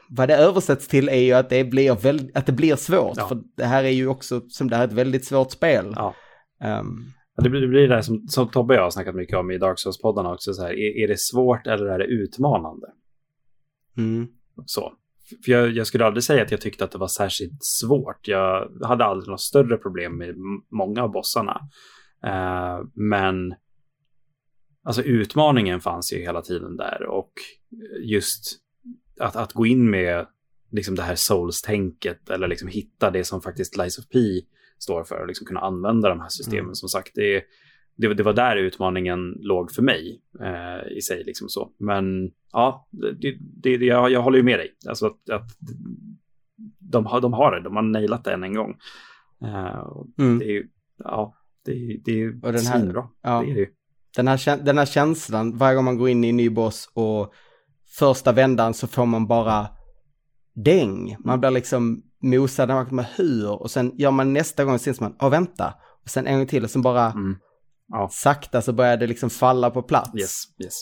vad det översätts till är ju att det blir, väl, att det blir svårt. Ja. För det här är ju också, som det här är ett väldigt svårt spel. Ja. Um, det blir det, blir där som, som Tobbe och jag har snackat mycket om i Dark Souls-poddarna också. Så här, är, är det svårt eller är det utmanande? Mm. Så. För jag, jag, skulle aldrig säga att jag tyckte att det var särskilt svårt. Jag hade aldrig något större problem med många av bossarna. Uh, men alltså utmaningen fanns ju hela tiden där och just att, att gå in med liksom det här souls-tänket eller liksom hitta det som faktiskt Lies of P står för och liksom kunna använda de här systemen. Mm. Som sagt, det, det, det, var där utmaningen låg för mig eh, i sig. Liksom så. Men ja, det, det, jag, jag håller ju med dig. Alltså att, att de, har, de har det, de har nailat det än en gång. Eh, mm. Det är ju, ja, det, det är ju svinbra. Ja, det är det ju. Den här, den här känslan, varje gång man går in i en ny boss och första vändan så får man bara däng. Man blir liksom mosad med hur och sen gör man nästa gång och sen man, ja vänta. Och sen en gång till och sen bara mm. ja. sakta så börjar det liksom falla på plats. Yes, yes.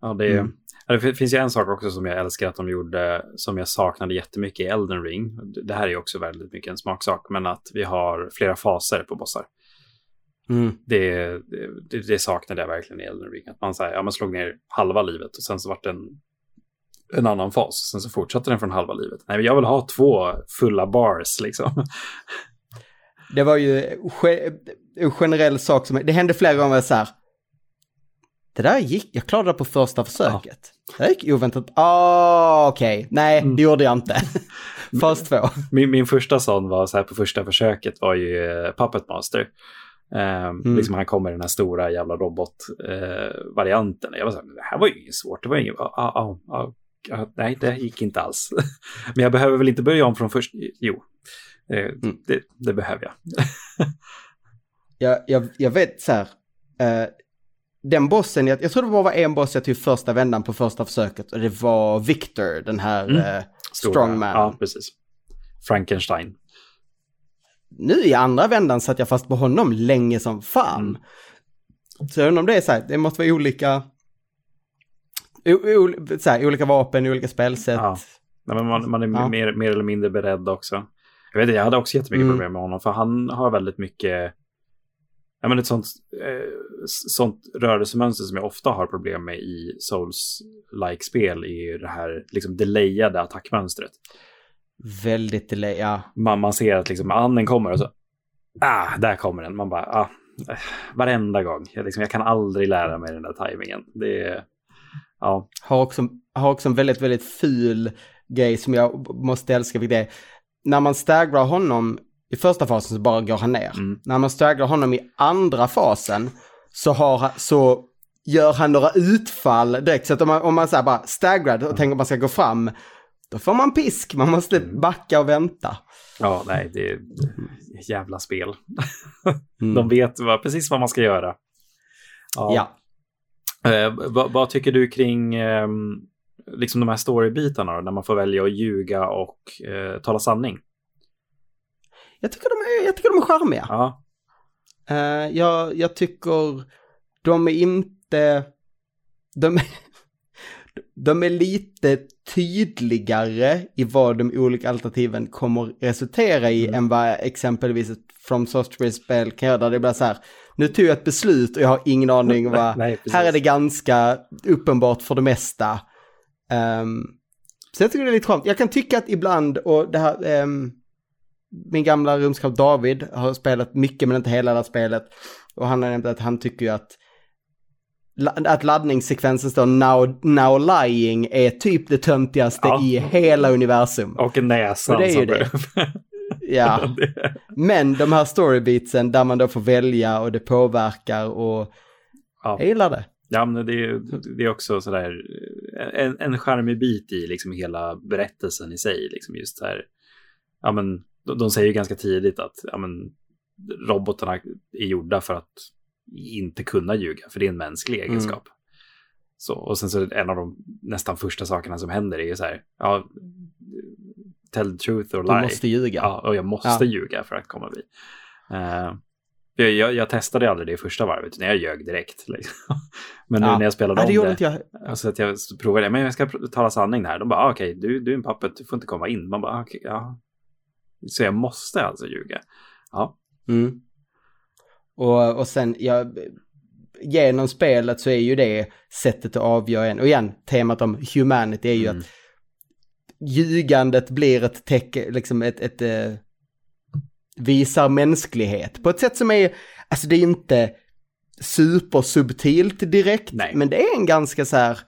Ja, det, mm. Det finns ju en sak också som jag älskar att de gjorde, som jag saknade jättemycket i Elden Ring. Det här är ju också väldigt mycket en smaksak, men att vi har flera faser på bossar. Mm. Det, det, det saknade jag verkligen i Elden Ring. Att man, så här, ja, man slog ner halva livet och sen så vart det en, en annan fas. Sen så fortsatte den från halva livet. Nej, jag vill ha två fulla bars liksom. Det var ju en generell sak som, det hände flera gånger så här. Det där gick, jag klarade det på första försöket. Det gick oväntat, ah okej, okay. nej mm. det gjorde jag inte. Fas två. Min, min första sån var så här på första försöket var ju uh, Puppet Master. Eh, mm. Liksom han kommer i den här stora jävla robotvarianten. Eh, jag var så här, det här var ju inget svårt. Det var inget, ah, ah, ah, ah, nej, det gick inte alls. Men jag behöver väl inte börja om från först. Jo, eh, mm. det, det, behöver jag. jag, jag. Jag vet så här, eh, den bossen, jag, jag tror det bara var en boss jag tog första vändan på första försöket och det var Victor, den här mm. eh, strongman. Ja, precis. Frankenstein nu i andra vändan satt jag fast på honom länge som fan. Mm. Så jag undrar om det är så här, det måste vara olika, o, så här, olika vapen, olika spelsätt. Ja. Nej, men man, man är ja. mer, mer eller mindre beredd också. Jag vet jag hade också jättemycket mm. problem med honom, för han har väldigt mycket, ja men ett sånt, eh, sånt rörelsemönster som jag ofta har problem med i Souls-like spel är det här liksom delayade attackmönstret. Väldigt delay, ja. Man, man ser att liksom anden kommer och så, ah, där kommer den. Man bara, ah, varenda gång. Jag, liksom, jag kan aldrig lära mig den där tajmingen. Det är, ja. Har också, har också en väldigt, väldigt ful grej som jag måste älska, vilket är när man staggrar honom i första fasen så bara går han ner. Mm. När man staggrar honom i andra fasen så, har, så gör han några utfall direkt. Så att om man, om man så bara staggrad och tänker att man ska gå fram då får man pisk, man måste mm. backa och vänta. Ja, nej, det är jävla spel. Mm. De vet vad, precis vad man ska göra. Ja. ja. Eh, vad, vad, tycker du kring eh, liksom de här storybitarna när man får välja att ljuga och eh, tala sanning? Jag tycker de är, jag tycker de är charmiga. Ja. Uh, jag, jag tycker de är inte... De, de är lite tydligare i vad de olika alternativen kommer resultera i mm. än vad exempelvis ett From Software-spel kan göra. Där det blir så här, nu tog jag ett beslut och jag har ingen aning vad... Nej, här är det ganska uppenbart för det mesta. Um, Så jag tycker det är lite skönt. Jag kan tycka att ibland, och det här, ehm, min gamla rumskamrat David har spelat mycket men inte hela det här spelet. Och han har nämnt att han tycker ju att att laddningssekvensen står now, now lying är typ det töntigaste Ja. i hela universum. Och en näsa. Och det är ju det. Ja, men de här storybeatsen där man då får välja och det påverkar och Ja. jag gillar det. Ja, men det är, det är också sådär en, en charmig bit i liksom hela berättelsen i sig. Liksom just här, ja, men, de, de säger ju ganska tidigt att ja, men, robotarna är gjorda för att inte kunna ljuga, för det är en mänsklig egenskap. Så, och sen så är det en av de nästan första sakerna som händer är ju så här, ja, tell the truth or Du lie. måste ljuga. Ja, och jag måste Ja. ljuga för att komma vid. Eh, jag, jag, jag testade aldrig det i första varvet, när jag ljög direkt. Liksom. Men nu Ja. när jag spelade Nej, det om det, inte jag. alltså att jag provade det, men jag ska tala sanning här. De bara, ah, okej, du, du är en pappet, du får inte komma in. Man bara, ah, okej, ja. Så jag måste alltså ljuga. Ja, Mm. Och, och sen, ja, genom spelet så är ju det sättet att avgöra en. Och igen, temat om humanity är ju Mm. att ljugandet blir ett tecken, liksom ett, ett eh, visar mänsklighet på ett sätt som är, alltså det är inte supersubtilt direkt, Nej. men det är en ganska så här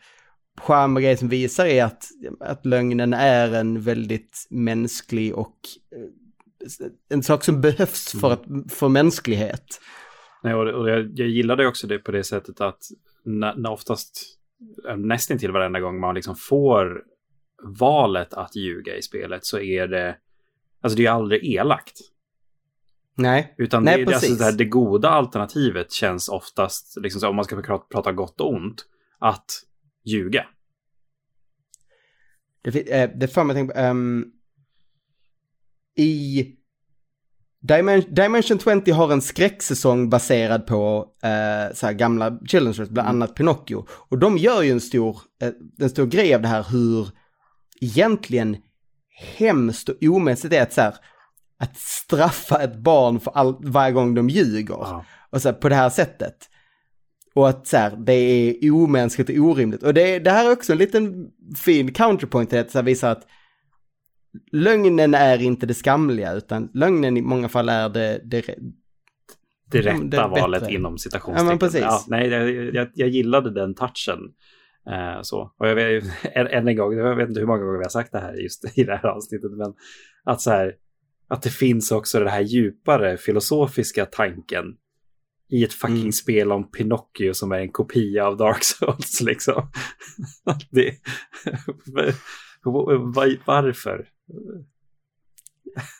charmig grej som visar är att, att lögnen är en väldigt mänsklig och eh, en sak som behövs för, att, för mänsklighet. Nej, och, och jag, jag gillade också det på det sättet att när, när oftast, eh, nästan till varenda gång man liksom får valet att ljuga i spelet så är det, alltså det är aldrig elakt. Nej, Utan Nej, det, det, alltså precis. det, här, det goda alternativet känns oftast, liksom så, om man ska prata, prata gott och ont, att ljuga. det, eh, det får mig tänka på, ehm, i Dimen- Dimension 20 har en skräcksäsong baserad på eh, så gamla stories, bland annat Pinocchio. Och de gör ju en stor, eh, en stor grej av det här hur egentligen hemskt och omänskligt det är att, så här, att straffa ett barn för all, varje gång de ljuger. Ja. Och så här, på det här sättet. Och att så här, det är omänskligt och orimligt. Och det, det här är också en liten fin counterpoint till det, här, visar att lögnen är inte det skamliga, utan lögnen i många fall är det, det Det Ja, rätta det valet bättre. inom citationstecken. Ja, men precis. nej, jag, jag, jag gillade den touchen. Eh, så. Och jag vet, än, än en gång, jag vet inte hur många gånger vi har sagt det här just i det här avsnittet, men att så här, att det finns också den här djupare filosofiska tanken i ett fucking Mm. spel om Pinocchio som är en kopia av Dark Souls liksom. det, var- varför?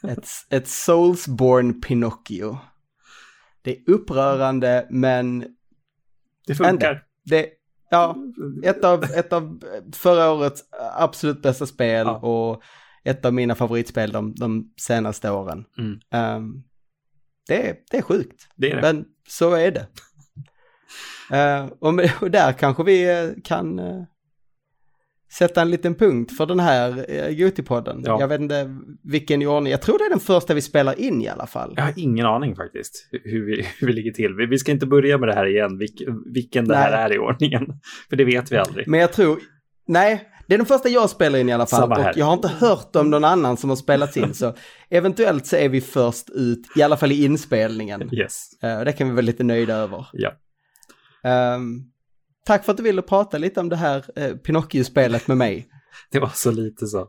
ett, ett Soulsborne Pinocchio. Det är upprörande, men Det funkar. Ändå. det, ja, ett av, ett av förra årets absolut bästa spel Ja. och ett av mina favoritspel de, de senaste åren. Mm. Ehm, det, är- det är sjukt, Det är det. men så är det. Eh, och, med, och där kanske vi eh, kan eh, sätta en liten punkt för den här uh, Goti-podden. Ja. Jag vet inte vilken i ordning, jag tror det är den första vi spelar in i alla fall. Jag har ingen aning faktiskt hur vi, hur vi ligger till. Vi, vi ska inte börja med det här igen, vilk, vilken det här Nej. är i ordningen. För det vet vi aldrig. Men jag tror, nej, det är den första jag spelar in i alla fall. Och jag har inte hört om någon annan som har spelat in. Så eventuellt så är vi först ut, i alla fall i inspelningen. Yes. Eh, det kan vi vara lite nöjda över. Ja. Ehm, tack för att du ville prata lite om det här uh, Pinocchio-spelet med mig. Det var så lite så.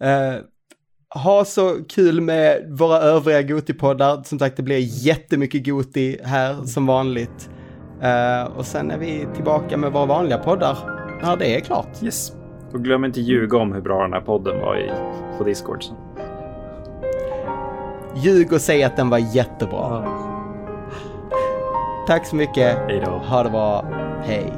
Eh, ha så kul med våra övriga Goti-poddar. Som sagt, det blir jättemycket Goti här som vanligt. Eh, och sen är vi tillbaka med våra vanliga poddar när det är klart. Yes. Och glöm inte ljuga om hur bra den här podden var i, på Discord. Så. Ljug och säg att den var jättebra. Tack så mycket. Hej då. Ha det bra. Hej.